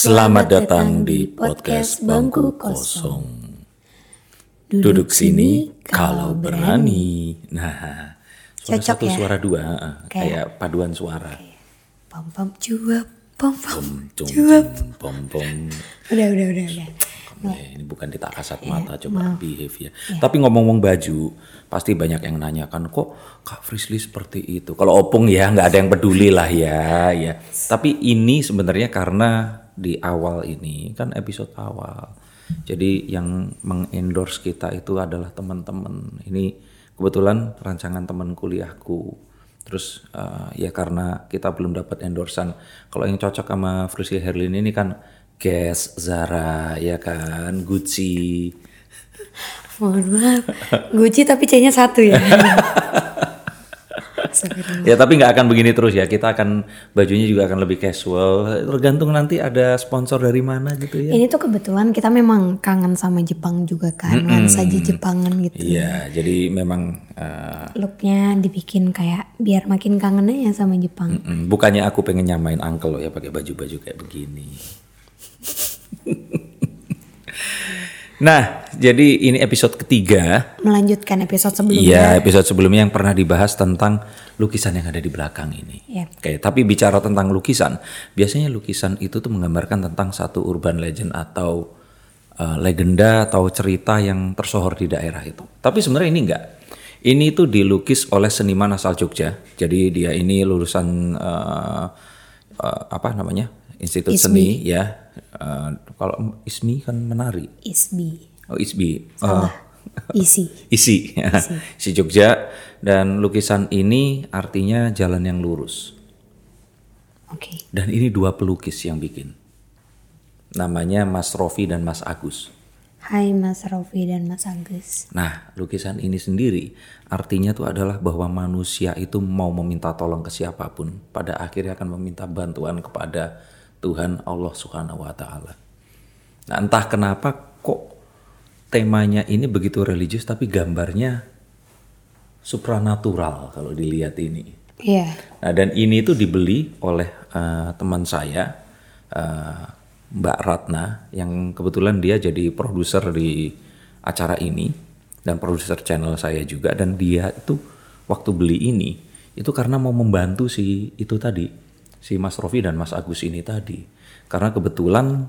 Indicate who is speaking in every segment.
Speaker 1: Selamat datang di podcast Bangku Kosong. Duduk sini kalau berani. Nah, suara
Speaker 2: Cocok
Speaker 1: satu
Speaker 2: ya?
Speaker 1: suara dua, ah,
Speaker 2: Kayak-
Speaker 1: kayak paduan suara.
Speaker 2: Pom pom cuap, pom pom cuap.
Speaker 1: pom pom.
Speaker 2: Udah udah udah udah.
Speaker 1: Eh, ini bukan di tak kasat
Speaker 2: Iya,
Speaker 1: mata, coba behave ya. Tapi ngomong-ngomong baju, pasti banyak yang nanyakan kok Kak Frisly seperti itu. Kalau opung ya nggak ada yang peduli lah ya, ya. Tapi ini sebenarnya karena di awal ini kan episode awal. Jadi yang mengendorse kita itu adalah teman-teman. Ini kebetulan rancangan teman kuliahku. Terus eh, ya karena kita belum dapat endorsan. Kalau yang cocok sama Frisly Herlin ini kan Guess, Zara, ya kan, Gucci.
Speaker 2: Mohon maaf. Gucci tapi C-nya satu ya.
Speaker 1: Ya tapi nggak akan begini terus ya. Kita akan bajunya juga akan lebih casual. Tergantung nanti ada sponsor dari mana gitu ya.
Speaker 2: Ini tuh kebetulan kita memang kangen sama Jepang juga kan, nuansa saja Jepangan gitu.
Speaker 1: Iya, jadi memang eh,
Speaker 2: Looknya dibikin kayak biar makin kangen aja sama Jepang.
Speaker 1: mm, bukannya aku pengen nyamain uncle loh ya pakai baju-baju kayak begini. Nah, jadi ini episode ketiga.
Speaker 2: Melanjutkan episode sebelumnya.
Speaker 1: Iya, episode sebelumnya yang pernah dibahas tentang lukisan yang ada di belakang ini.
Speaker 2: Iya.
Speaker 1: Oke, tapi bicara tentang lukisan, biasanya lukisan itu tuh menggambarkan tentang satu urban legend atau uh, legenda atau cerita yang tersohor di daerah itu. Tapi sebenarnya ini enggak. Ini tuh dilukis oleh seniman asal Jogja. Jadi dia ini lulusan uh, uh, apa namanya? Institut Seni ya. Uh, kalau ISMI kan menari.
Speaker 2: Isbi.
Speaker 1: Oh, ISBI. Uh,
Speaker 2: Isi.
Speaker 1: isi, si Jogja dan lukisan ini artinya jalan yang lurus
Speaker 2: Oke.
Speaker 1: dan ini dua pelukis yang bikin namanya Mas Rofi dan Mas Agus
Speaker 2: Hai Mas Rofi dan Mas Agus.
Speaker 1: nah lukisan ini sendiri artinya tuh adalah bahwa manusia itu mau meminta tolong ke siapa pun pada akhirnya akan meminta bantuan kepada Tuhan Allah Subhanahu wa taala. Nah entah kenapa kok temanya ini begitu religius tapi gambarnya supranatural kalau dilihat ini.
Speaker 2: Iya.
Speaker 1: Nah dan ini tuh dibeli oleh eh, teman saya eh, Mbak Ratna yang kebetulan dia jadi produser di acara ini dan produser channel saya juga. Dan dia itu waktu beli ini itu karena mau membantu si itu tadi si Mas Rofi dan Mas Agus ini tadi. Karena kebetulan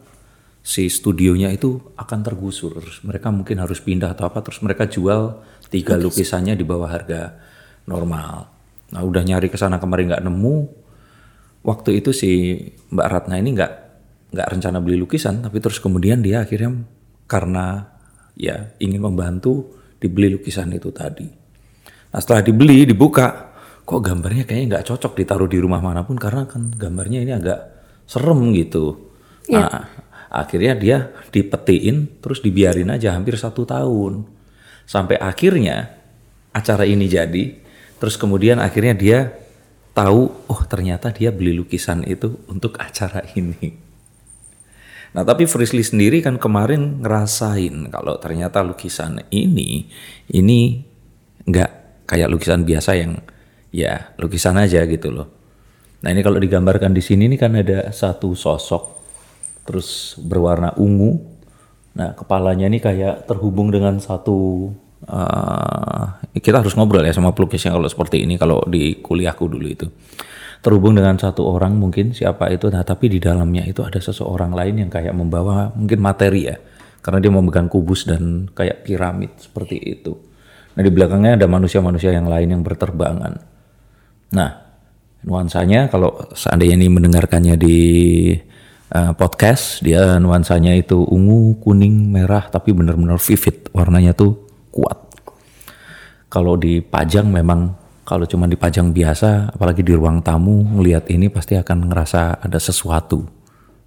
Speaker 1: si studionya itu akan tergusur. Mereka mungkin harus pindah atau apa terus mereka jual tiga lukisannya di bawah harga normal. Nah udah nyari ke sana kemari nggak nemu. Waktu itu si Mbak Ratna ini nggak nggak rencana beli lukisan tapi terus kemudian dia akhirnya karena ya ingin membantu dibeli lukisan itu tadi. Nah setelah dibeli dibuka kok gambarnya kayaknya nggak cocok ditaruh di rumah mana pun karena kan gambarnya ini agak serem gitu. Nah akhirnya dia dipetiin terus dibiarin aja hampir satu tahun. Sampai akhirnya acara ini jadi terus kemudian akhirnya dia tahu oh ternyata dia beli lukisan itu untuk acara ini. Nah tapi Frisly sendiri kan kemarin ngerasain kalau ternyata lukisan ini ini nggak kayak lukisan biasa yang ya lukisan aja gitu loh nah ini kalau digambarkan di sini ini kan ada satu sosok terus berwarna ungu. Nah, kepalanya ini kayak terhubung dengan satu eh, kita harus ngobrol ya sama pelukisnya kalau seperti ini kalau di kuliahku dulu itu. Terhubung dengan satu orang mungkin siapa itu nah tapi di dalamnya itu ada seseorang lain yang kayak membawa mungkin materi ya. Karena dia memegang kubus dan kayak piramid seperti itu. Nah, di belakangnya ada manusia-manusia yang lain yang berterbangan. Nah, nuansanya kalau seandainya ini mendengarkannya di uh, podcast, dia nuansanya itu ungu, kuning, merah, tapi benar-benar vivid, warnanya tuh kuat. Kalau dipajang memang kalau cuma dipajang biasa, apalagi di ruang tamu ngelihat ini pasti akan ngerasa ada sesuatu.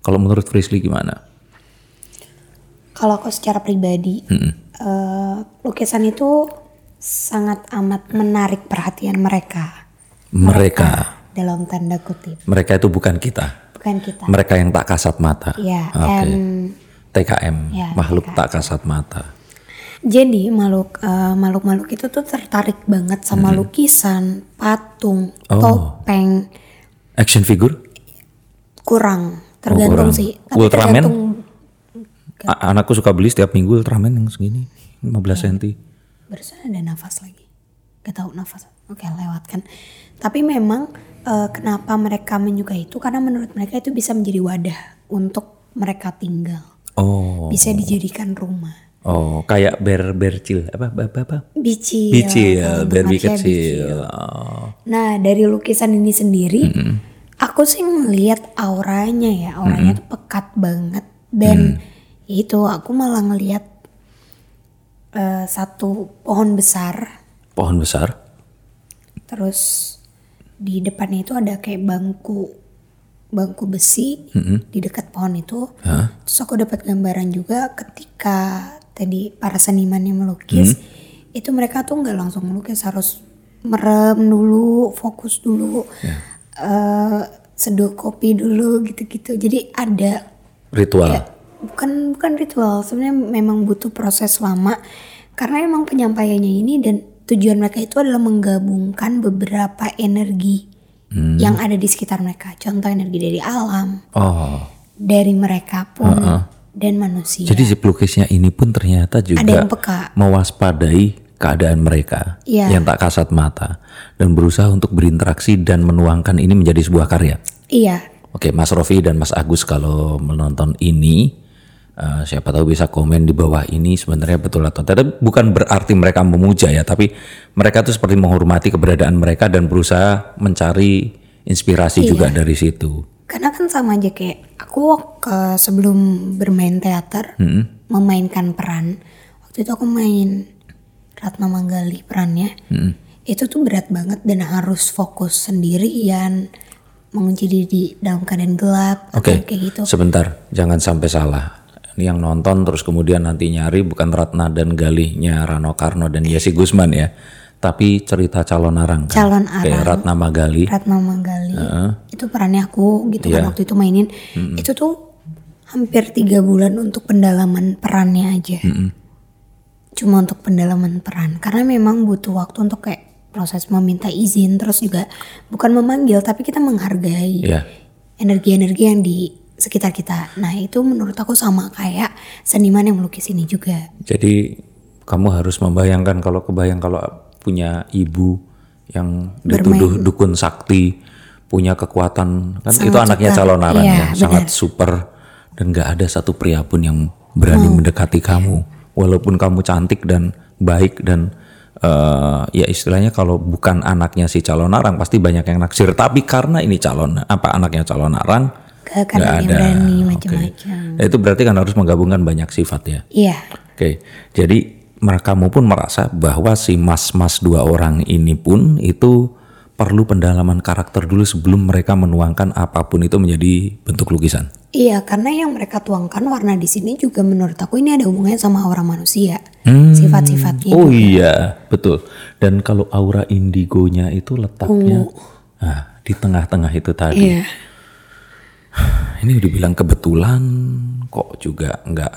Speaker 1: Kalau menurut Frisly gimana?
Speaker 2: Kalau aku secara pribadi, eh, lukisan itu sangat amat menarik perhatian mereka.
Speaker 1: Mereka,
Speaker 2: Dalam tanda kutip,
Speaker 1: mereka itu bukan kita.
Speaker 2: bukan kita.
Speaker 1: Mereka yang tak kasat mata.
Speaker 2: Ya,
Speaker 1: Oke.
Speaker 2: M
Speaker 1: TKM,
Speaker 2: Ya,
Speaker 1: makhluk tak kasat mata.
Speaker 2: Jadi makhluk eh, makhluk-makhluk itu tuh tertarik banget sama lukisan, patung,
Speaker 1: Oh.
Speaker 2: topeng,
Speaker 1: Action figure?
Speaker 2: kurang. Tergantung
Speaker 1: kurang.
Speaker 2: sih. Tapi
Speaker 1: Ultraman?
Speaker 2: tergantung
Speaker 1: anakku suka beli setiap minggu Ultraman yang segini 15 cm.
Speaker 2: barusan ada nafas lagi. Gak tahu nafas. Oke lewatkan. Tapi memang eh, kenapa mereka menyukai itu karena menurut mereka itu bisa menjadi wadah untuk mereka tinggal.
Speaker 1: Oh.
Speaker 2: Bisa dijadikan rumah.
Speaker 1: Oh, kayak bear kecil apa apa apa?
Speaker 2: Bicil.
Speaker 1: Bicil,
Speaker 2: kalau
Speaker 1: bear
Speaker 2: tempatnya
Speaker 1: kecil. Oh.
Speaker 2: Nah dari lukisan ini sendiri, aku sih ngelihat auranya ya, auranya tuh pekat banget dan itu aku malah ngelihat eh, satu pohon besar,
Speaker 1: Pohon besar.
Speaker 2: terus di depannya itu ada kayak bangku bangku besi di dekat pohon itu. Terus aku dapat gambaran juga ketika tadi para seniman yang melukis itu mereka tuh nggak langsung melukis harus merem dulu, fokus dulu, eh, seduh kopi dulu gitu-gitu. Jadi ada
Speaker 1: Ritual.
Speaker 2: ya, bukan bukan ritual sebenarnya memang butuh proses lama karena emang penyampaiannya ini dan tujuan mereka itu adalah menggabungkan beberapa energi yang ada di sekitar mereka contoh energi dari alam
Speaker 1: Oh.
Speaker 2: dari mereka pun dan manusia
Speaker 1: Jadi si pelukisnya ini pun ternyata
Speaker 2: ada
Speaker 1: juga
Speaker 2: yang peka
Speaker 1: mewaspadai keadaan mereka
Speaker 2: Iya.
Speaker 1: yang tak kasat mata dan berusaha untuk berinteraksi dan menuangkan ini menjadi sebuah karya.
Speaker 2: iya
Speaker 1: Oke, Mas Rofi dan Mas Agus kalau menonton ini, eh, siapa tahu bisa komen di bawah ini sebenarnya betul atau tidak. Bukan berarti mereka memuja ya, tapi mereka tuh seperti menghormati keberadaan mereka dan berusaha mencari inspirasi juga dari situ.
Speaker 2: karena kan sama aja kayak aku ke sebelum bermain teater memainkan peran waktu itu aku main Ratna Manggali perannya itu tuh berat banget dan harus fokus sendirian mengunci diri di dalam keadaan gelap
Speaker 1: Oke,
Speaker 2: kayak gitu
Speaker 1: sebentar, jangan sampai salah. Ini yang nonton terus kemudian nanti nyari bukan Ratna dan Galihnya Rano Karno dan Yesi Gusman ya, tapi cerita calon arang. Kan?
Speaker 2: calon
Speaker 1: Kayak
Speaker 2: arang.
Speaker 1: Ratna Magali.
Speaker 2: Ratna Manggali itu perannya aku gitu kan waktu itu mainin. Itu tuh hampir tiga bulan untuk pendalaman perannya aja. Cuma untuk pendalaman peran. Karena memang butuh waktu untuk kayak proses meminta izin terus juga bukan memanggil tapi kita menghargai
Speaker 1: Ya.
Speaker 2: energi-energi yang di sekitar kita. Nah itu menurut aku sama kayak seniman yang melukis ini juga.
Speaker 1: Jadi kamu harus membayangkan kalau kebayang kalau punya ibu yang dituduh dukun sakti, punya kekuatan kan itu anaknya calon arang
Speaker 2: Iya,
Speaker 1: ya, sangat super. Dan gak ada satu pria pun yang berani mendekati kamu, walaupun kamu cantik dan baik dan eh, ya istilahnya kalau bukan anaknya si calon arang pasti banyak yang naksir, tapi karena ini calon apa anaknya calon arang
Speaker 2: ada yang
Speaker 1: ada.
Speaker 2: berani macam-macam
Speaker 1: Nah, itu berarti kan harus menggabungkan banyak sifat ya.
Speaker 2: iya
Speaker 1: Oke, jadi mereka pun merasa bahwa si mas-mas dua orang ini pun itu perlu pendalaman karakter dulu sebelum mereka menuangkan apa pun itu menjadi bentuk lukisan.
Speaker 2: Iya, karena yang mereka tuangkan warna di sini juga menurut aku ini ada hubungannya sama aura manusia.
Speaker 1: Hmm.
Speaker 2: Sifat-sifatnya.
Speaker 1: Oh iya, betul. Dan kalau aura indigonya itu letaknya nah, di tengah-tengah itu tadi.
Speaker 2: Iya.
Speaker 1: Ini udah bilang kebetulan kok juga nggak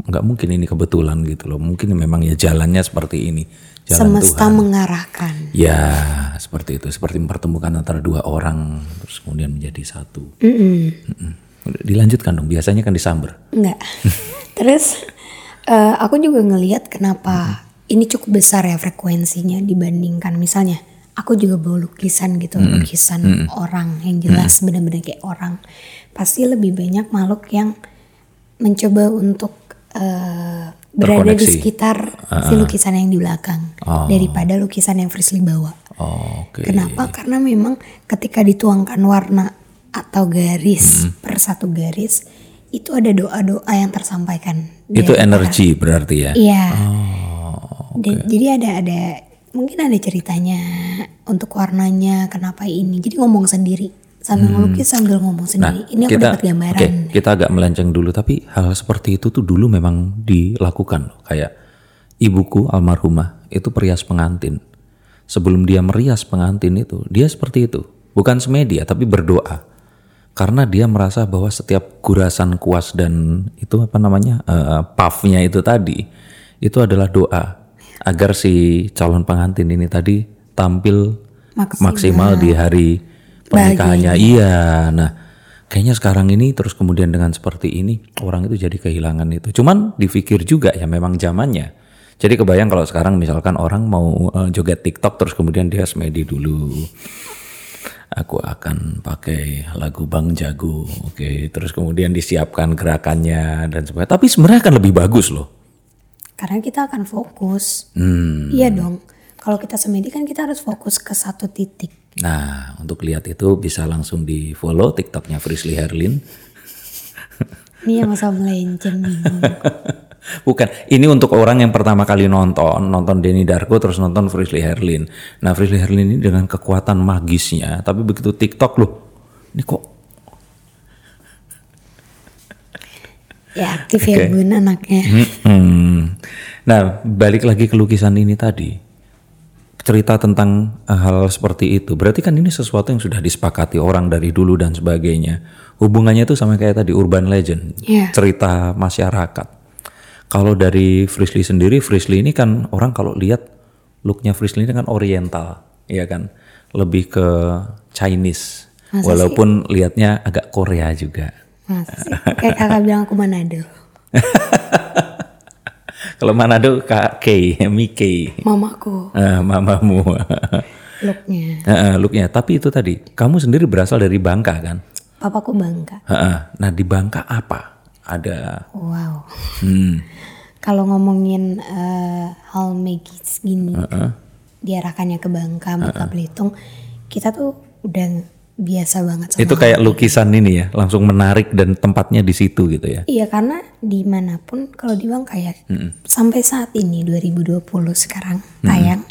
Speaker 1: nggak mungkin ini kebetulan gitu loh. Mungkin memang ya jalannya seperti ini. Jalan
Speaker 2: Semesta
Speaker 1: Tuhan.
Speaker 2: mengarahkan.
Speaker 1: Ya, seperti itu. Seperti mempertemukan antara dua orang terus kemudian menjadi satu. Mm. Udah, Dilanjutkan dong. Biasanya kan disamber.
Speaker 2: Enggak. Terus eh, aku juga ngelihat kenapa ini cukup besar ya frekuensinya dibandingkan misalnya aku juga bawa lukisan gitu, lukisan orang yang jelas benar-benar kayak orang. Pasti lebih banyak makhluk yang mencoba untuk eh, berada di sekitar si lukisan yang di belakang daripada lukisan yang Frisly bawa.
Speaker 1: Oh, Oke.
Speaker 2: Kenapa? Karena memang ketika dituangkan warna atau garis per satu garis itu ada doa-doa yang tersampaikan.
Speaker 1: Itu energi berarti ya.
Speaker 2: Iya.
Speaker 1: Oh,
Speaker 2: Dan- Jadi ada ada mungkin ada ceritanya untuk warnanya kenapa ini. Jadi ngomong sendiri sambil ngelukis sambil ngomong sendiri. ini aku dapat gambaran.
Speaker 1: oke, kita agak melenceng dulu tapi hal seperti itu tuh dulu memang dilakukan loh. Kayak ibuku almarhumah itu perias pengantin. Sebelum dia merias pengantin itu, dia seperti itu. Bukan semedia tapi berdoa. Karena dia merasa bahwa setiap gurasan kuas dan itu apa namanya eh, puffnya itu tadi itu adalah doa agar si calon pengantin ini tadi tampil
Speaker 2: Maksimal.
Speaker 1: maksimal di hari pernikahannya. Iya. Nah, kayaknya sekarang ini terus kemudian dengan seperti ini orang itu jadi kehilangan itu. Cuman dipikir juga ya memang zamannya. Jadi kebayang kalau sekarang misalkan orang mau uh, joget TikTok terus kemudian dia semedi dulu. Aku akan pakai lagu Bang Jago, oke. Terus kemudian disiapkan gerakannya dan sebagainya. Tapi sebenarnya akan lebih bagus loh.
Speaker 2: Karena kita akan fokus.
Speaker 1: Hmm.
Speaker 2: Iya dong. Kalau kita semedi kan kita harus fokus ke satu titik.
Speaker 1: Nah, untuk lihat itu bisa langsung di follow TikToknya Frisly Herlin.
Speaker 2: Ini yang masa melenceng.
Speaker 1: Bukan, ini untuk orang yang pertama kali nonton, nonton Denny Darko terus nonton Frisly Herlin. Nah, Frisly Herlin ini dengan kekuatan magisnya, tapi begitu TikTok loh, ini kok
Speaker 2: Ya aktif ya bun anaknya.
Speaker 1: Hmm. Nah, balik lagi ke lukisan ini tadi. Cerita tentang eh, hal seperti itu. Berarti kan ini sesuatu yang sudah disepakati orang dari dulu dan sebagainya. Hubungannya itu sama kayak tadi urban legend,
Speaker 2: Iya.
Speaker 1: cerita masyarakat. Kalau dari Frisly sendiri, Frisly ini kan orang kalau lihat looknya Frisly ini kan oriental, ya kan, lebih ke Chinese. Walaupun lihatnya agak Korea juga.
Speaker 2: Masa sih? Kayak kakak bilang aku Manado.
Speaker 1: Kalau Manado Kak Kay, Miki.
Speaker 2: Mamaku
Speaker 1: Eh, mamamu.
Speaker 2: looknya.
Speaker 1: Heeh, looknya. Tapi itu tadi, kamu sendiri berasal dari Bangka kan?
Speaker 2: Papaku bangga.
Speaker 1: Heeh. Nah di Bangka apa? Ada.
Speaker 2: Wow.
Speaker 1: Hmm.
Speaker 2: Kalau ngomongin eh, hal magis gini, diarahkannya ke Bangka, Bangka Belitung, kita tuh udah biasa banget sama
Speaker 1: Itu kayak lukisan ini ya, langsung menarik dan tempatnya di situ gitu ya.
Speaker 2: Iya karena di mana pun kalau di Bangka ya sampai saat ini 2020 sekarang tayang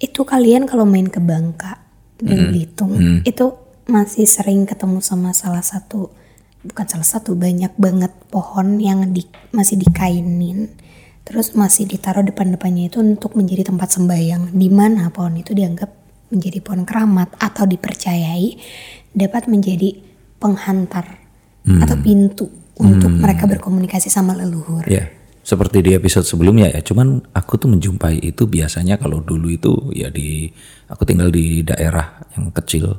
Speaker 2: itu kalian kalau main ke Bangka dan Belitung itu masih sering ketemu sama salah satu bukan salah satu banyak banget pohon yang di, masih dikainin terus masih ditaruh depan-depannya itu untuk menjadi tempat sembahyang di mana pohon itu dianggap menjadi pohon keramat atau dipercayai dapat menjadi penghantar atau pintu untuk mereka berkomunikasi sama leluhur.
Speaker 1: Ya, seperti di episode sebelumnya ya. Cuman aku tuh menjumpai itu biasanya kalau dulu itu ya di aku tinggal di daerah yang kecil.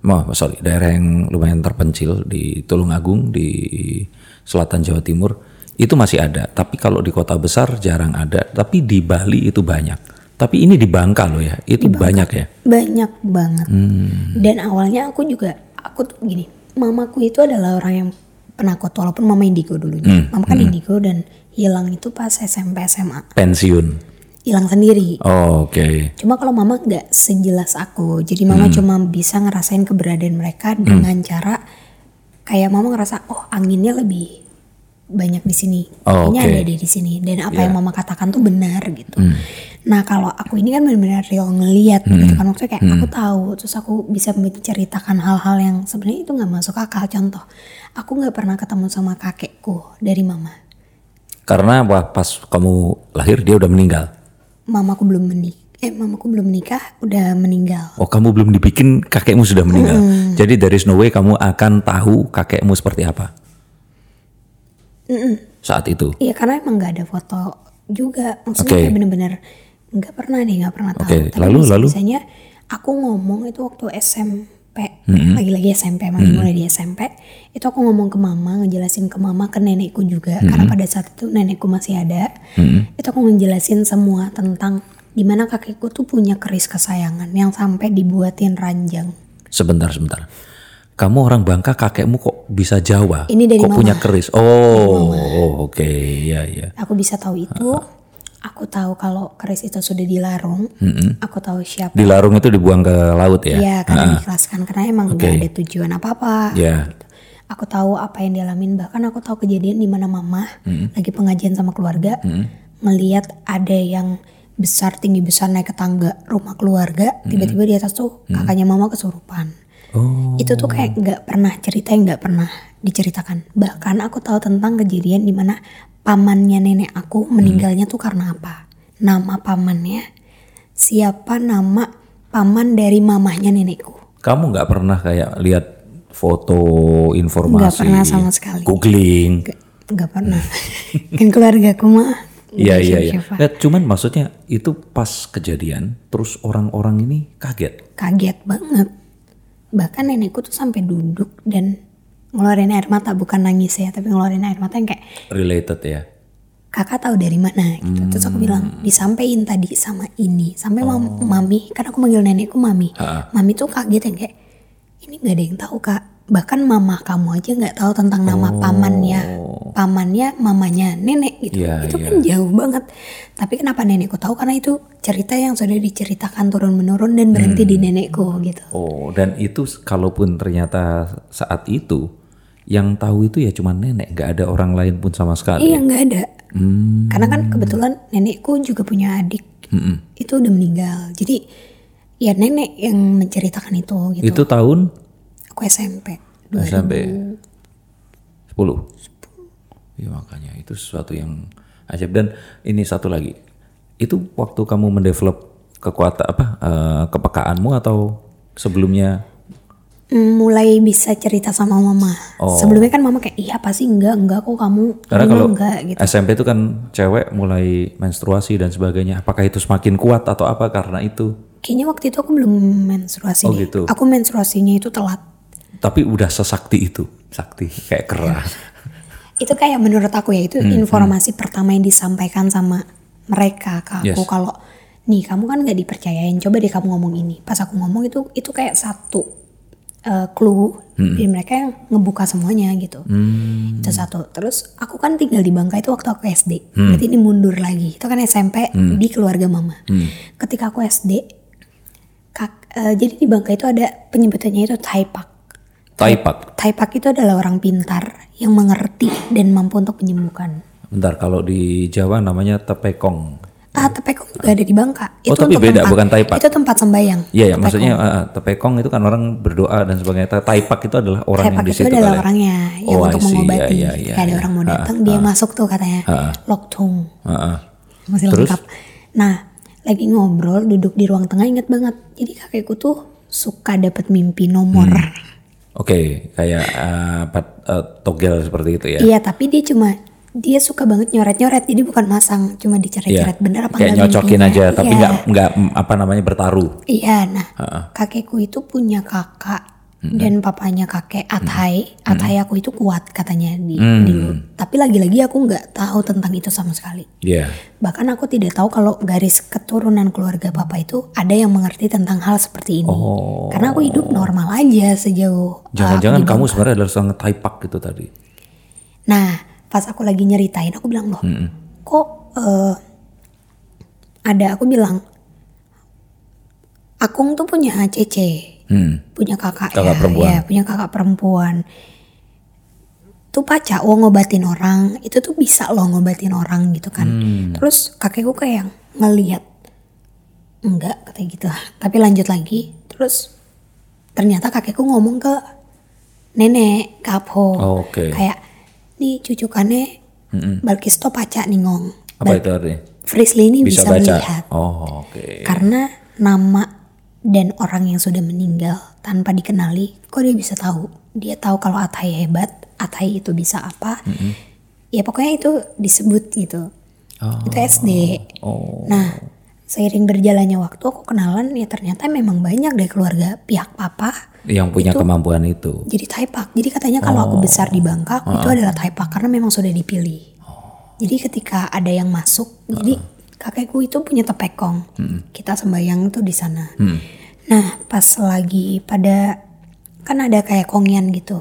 Speaker 1: Oh, sorry, daerah yang lumayan terpencil di Tulungagung di selatan Jawa Timur itu masih ada. Tapi kalau di kota besar jarang ada. Tapi di Bali itu banyak. Tapi ini di Bangka loh ya, itu banyak ya.
Speaker 2: Banyak banget.
Speaker 1: Hmm.
Speaker 2: Dan awalnya aku juga aku tuh gini, mamaku itu adalah orang yang penakut walaupun mama indigo dulunya.
Speaker 1: Hmm,
Speaker 2: Mama kan indigo dan hilang itu pas SMP SMA.
Speaker 1: Pensiun.
Speaker 2: Hilang sendiri.
Speaker 1: Oh, Oke.
Speaker 2: Cuma kalau mama nggak sejelas aku, jadi mama
Speaker 1: Hmm.
Speaker 2: cuma bisa ngerasain keberadaan mereka dengan cara kayak mama ngerasa oh anginnya lebih banyak di sini,
Speaker 1: Oh,
Speaker 2: kayaknya
Speaker 1: oke.
Speaker 2: ada di sini dan apa
Speaker 1: Ya.
Speaker 2: yang mama katakan tuh benar gitu.
Speaker 1: Hmm.
Speaker 2: Nah kalau aku ini kan benar-benar real ngeliat gitu kan maksudnya kayak aku tahu terus aku bisa menceritakan hal-hal yang sebenarnya itu nggak masuk akal. Contoh, aku nggak pernah ketemu sama kakekku dari mama.
Speaker 1: Karena wah, pas kamu lahir dia udah meninggal.
Speaker 2: Mamaku belum menik, eh mamaku belum menikah udah meninggal.
Speaker 1: Oh kamu belum dibikin kakekmu sudah meninggal. Jadi there is no way kamu akan tahu kakekmu seperti apa. Saat itu.
Speaker 2: Iya karena emang nggak ada foto juga. Maksudnya
Speaker 1: Oke.
Speaker 2: kayak bener-bener nggak pernah nih nggak pernah tahu.
Speaker 1: Oke,
Speaker 2: Tapi
Speaker 1: lalu- lalu?
Speaker 2: biasanya aku ngomong itu waktu SMP, lagi-lagi SMP, emang mulai di SMP. Itu aku ngomong ke mama, ngejelasin ke mama, ke nenekku juga. Karena pada saat itu nenekku masih ada. Itu aku ngejelasin semua tentang di mana kakekku tuh punya keris kesayangan yang sampai dibuatin ranjang.
Speaker 1: Sebentar sebentar. Kamu orang Bangka kakekmu kok bisa Jawa?
Speaker 2: Ini dari
Speaker 1: kok
Speaker 2: mama.
Speaker 1: punya keris? Oh, oh, oke, ya ya.
Speaker 2: Aku bisa tahu itu. Aku tahu kalau keris itu sudah dilarung. Aku tahu siapa
Speaker 1: Di larung itu dibuang ke laut ya?
Speaker 2: Iya karena diikhlaskan karena emang nggak ada tujuan apa-apa.
Speaker 1: Ya.
Speaker 2: Aku tahu apa yang dialamin bahkan aku tahu kejadian di mana mama lagi pengajian sama keluarga melihat ada yang besar tinggi besar naik ke tangga rumah keluarga tiba-tiba di atas tuh kakaknya mama kesurupan.
Speaker 1: Oh,
Speaker 2: Itu tuh kayak nggak pernah cerita yang nggak pernah diceritakan. Bahkan aku tahu tentang kejadian di mana pamannya nenek aku meninggalnya tuh karena apa? Nama pamannya siapa nama paman dari mamahnya nenekku.
Speaker 1: kamu nggak pernah kayak lihat foto informasi?
Speaker 2: Nggak pernah sama sekali.
Speaker 1: Googling.
Speaker 2: Nggak, pernah. kan keluarga aku mah.
Speaker 1: Iya iya iya. Nah, cuman maksudnya itu pas kejadian, terus orang-orang ini kaget.
Speaker 2: Kaget banget. bahkan nenekku tuh sampai duduk dan ngeluarin air mata bukan nangis ya tapi ngeluarin air mata yang kayak
Speaker 1: Related ya.
Speaker 2: kakak tahu dari mana gitu. Terus aku bilang disampaikan tadi sama ini. Sampai mam- mami kan aku manggil nenekku mami. Mami tuh kaget yang kayak ini nggak ada yang tahu kak. Bahkan mama kamu aja nggak tahu tentang nama pamannya. Pamannya mamanya nenek gitu.
Speaker 1: Iya,
Speaker 2: itu
Speaker 1: iya.
Speaker 2: kan jauh banget. Tapi kenapa nenekku tahu? Karena itu cerita yang sudah diceritakan turun menurun dan berhenti di nenekku gitu.
Speaker 1: Oh, dan itu kalaupun ternyata saat itu yang tahu itu ya cuma nenek, nggak ada orang lain pun sama sekali.
Speaker 2: iya nggak ada.
Speaker 1: Hmm.
Speaker 2: karena kan kebetulan nenekku juga punya adik. Itu udah meninggal. Jadi ya nenek yang menceritakan itu gitu.
Speaker 1: Itu tahun?
Speaker 2: Aku SMP
Speaker 1: sampai 10. Ya makanya itu sesuatu yang ajaib. Dan ini satu lagi. Itu waktu kamu mendevelop kekuatan apa eh, kepekaanmu atau sebelumnya
Speaker 2: mulai bisa cerita sama mama sebelumnya kan mama kayak iya pasti enggak enggak kok kamu
Speaker 1: Oh. Karena
Speaker 2: enggak,
Speaker 1: kalau
Speaker 2: enggak gitu
Speaker 1: SMP itu kan cewek mulai menstruasi dan sebagainya. Apakah itu semakin kuat atau apa karena itu?
Speaker 2: kayaknya waktu itu aku belum menstruasi
Speaker 1: Oh,
Speaker 2: deh.
Speaker 1: gitu.
Speaker 2: aku menstruasinya itu telat
Speaker 1: Tapi udah sesakti itu, sakti kayak kerah.
Speaker 2: itu kayak menurut aku ya itu
Speaker 1: Hmm,
Speaker 2: informasi pertama yang disampaikan sama mereka ke aku
Speaker 1: Yes.
Speaker 2: kalau nih kamu kan nggak dipercayain coba deh kamu ngomong ini pas aku ngomong itu itu kayak satu eh, clue
Speaker 1: Hmm.
Speaker 2: dari mereka yang ngebuka semuanya gitu itu satu terus aku kan tinggal di Bangka itu waktu aku SD
Speaker 1: Hmm.
Speaker 2: berarti ini mundur lagi itu kan SMP di keluarga mama
Speaker 1: Hmm.
Speaker 2: ketika aku SD kak, eh, jadi di Bangka itu ada penyebutannya itu Taipak
Speaker 1: Taipak.
Speaker 2: Taipak itu adalah orang pintar yang mengerti dan mampu untuk menyembuhkan.
Speaker 1: Bentar, kalau di Jawa namanya tepekong.
Speaker 2: Ah, tepekong juga ada di Bangka.
Speaker 1: Oh, tapi
Speaker 2: untuk
Speaker 1: beda,
Speaker 2: tempat-
Speaker 1: bukan taipak.
Speaker 2: Itu tempat sembayang.
Speaker 1: Iya ya, maksudnya uh, tepekong itu kan orang berdoa dan sebagainya. Ta- Taipak itu adalah orang
Speaker 2: Taipak
Speaker 1: yang di
Speaker 2: itu
Speaker 1: situ
Speaker 2: adalah
Speaker 1: kali ya?
Speaker 2: orangnya yang
Speaker 1: Oh,
Speaker 2: untuk
Speaker 1: see.
Speaker 2: mengobati.
Speaker 1: Iya, iya,
Speaker 2: Kayak ada
Speaker 1: iya.
Speaker 2: orang mau
Speaker 1: Ah,
Speaker 2: datang, dia masuk tuh katanya. Loktung.
Speaker 1: Ah, ah.
Speaker 2: Masih
Speaker 1: Terus?
Speaker 2: lengkap. Nah, lagi ngobrol duduk di ruang tengah inget banget. Jadi kakekku tuh suka dapat mimpi nomor.
Speaker 1: Hmm. Oke, kayak uh, pat- uh, togel seperti itu ya.
Speaker 2: Iya, tapi dia cuma dia suka banget nyoret-nyoret. Jadi bukan masang, cuma dicoret-coret.
Speaker 1: Iya.
Speaker 2: Bener apa
Speaker 1: Kayak
Speaker 2: enggak
Speaker 1: nyocokin aja, tapi
Speaker 2: Iya.
Speaker 1: nggak nggak mm, apa namanya bertaruh.
Speaker 2: Iya, nah kakekku itu punya kakak dan papanya kakek Athai. Athai aku itu kuat katanya di
Speaker 1: Hmm.
Speaker 2: dulu. Tapi lagi-lagi aku nggak tahu tentang itu sama sekali.
Speaker 1: Iya.
Speaker 2: Bahkan aku tidak tahu kalau garis keturunan keluarga papa itu ada yang mengerti tentang hal seperti ini.
Speaker 1: Oh.
Speaker 2: Karena aku hidup normal aja sejauh. uh,
Speaker 1: Jangan-jangan
Speaker 2: di
Speaker 1: kamu sebenarnya adalah seorang taipak gitu tadi.
Speaker 2: Nah, pas aku lagi nyeritain, aku bilang loh, kok eh, ada aku bilang, Akung tuh punya Cece.
Speaker 1: Hmm.
Speaker 2: punya kakak,
Speaker 1: Kakak
Speaker 2: ya,
Speaker 1: perempuan.
Speaker 2: ya, punya kakak perempuan. Tuh pacar lo ngobatin orang, itu tuh bisa lo ngobatin orang gitu kan.
Speaker 1: Hmm.
Speaker 2: Terus kakekku kayak yang ngeliat, enggak katanya gitu. Tapi lanjut lagi, terus ternyata kakekku ngomong ke nenek, ke Apo.
Speaker 1: Oh, oke.
Speaker 2: Kayak, nih cucukannya Balkis tuh pacak nih ngong.
Speaker 1: Apa itu artinya?
Speaker 2: Frisly ini
Speaker 1: Bisa,
Speaker 2: bisa,
Speaker 1: baca.
Speaker 2: melihat.
Speaker 1: Oh, oke.
Speaker 2: Karena nama dan orang yang sudah meninggal tanpa dikenali, kok dia bisa tahu? Dia tahu kalau Atai hebat, Atai itu bisa apa. Ya pokoknya itu disebut gitu. Itu SD.
Speaker 1: Oh.
Speaker 2: Nah, seiring berjalannya waktu aku kenalan ya ternyata memang banyak dari keluarga pihak papa
Speaker 1: Yang punya kemampuan itu.
Speaker 2: jadi Taipak. Jadi katanya kalau aku besar di Bangka, aku itu adalah Taipak karena memang sudah dipilih. Jadi ketika ada yang masuk, jadi kakekku itu punya tepekong. Kita sembayang tuh di sana. Nah, pas lagi pada kan ada kayak kongian gitu.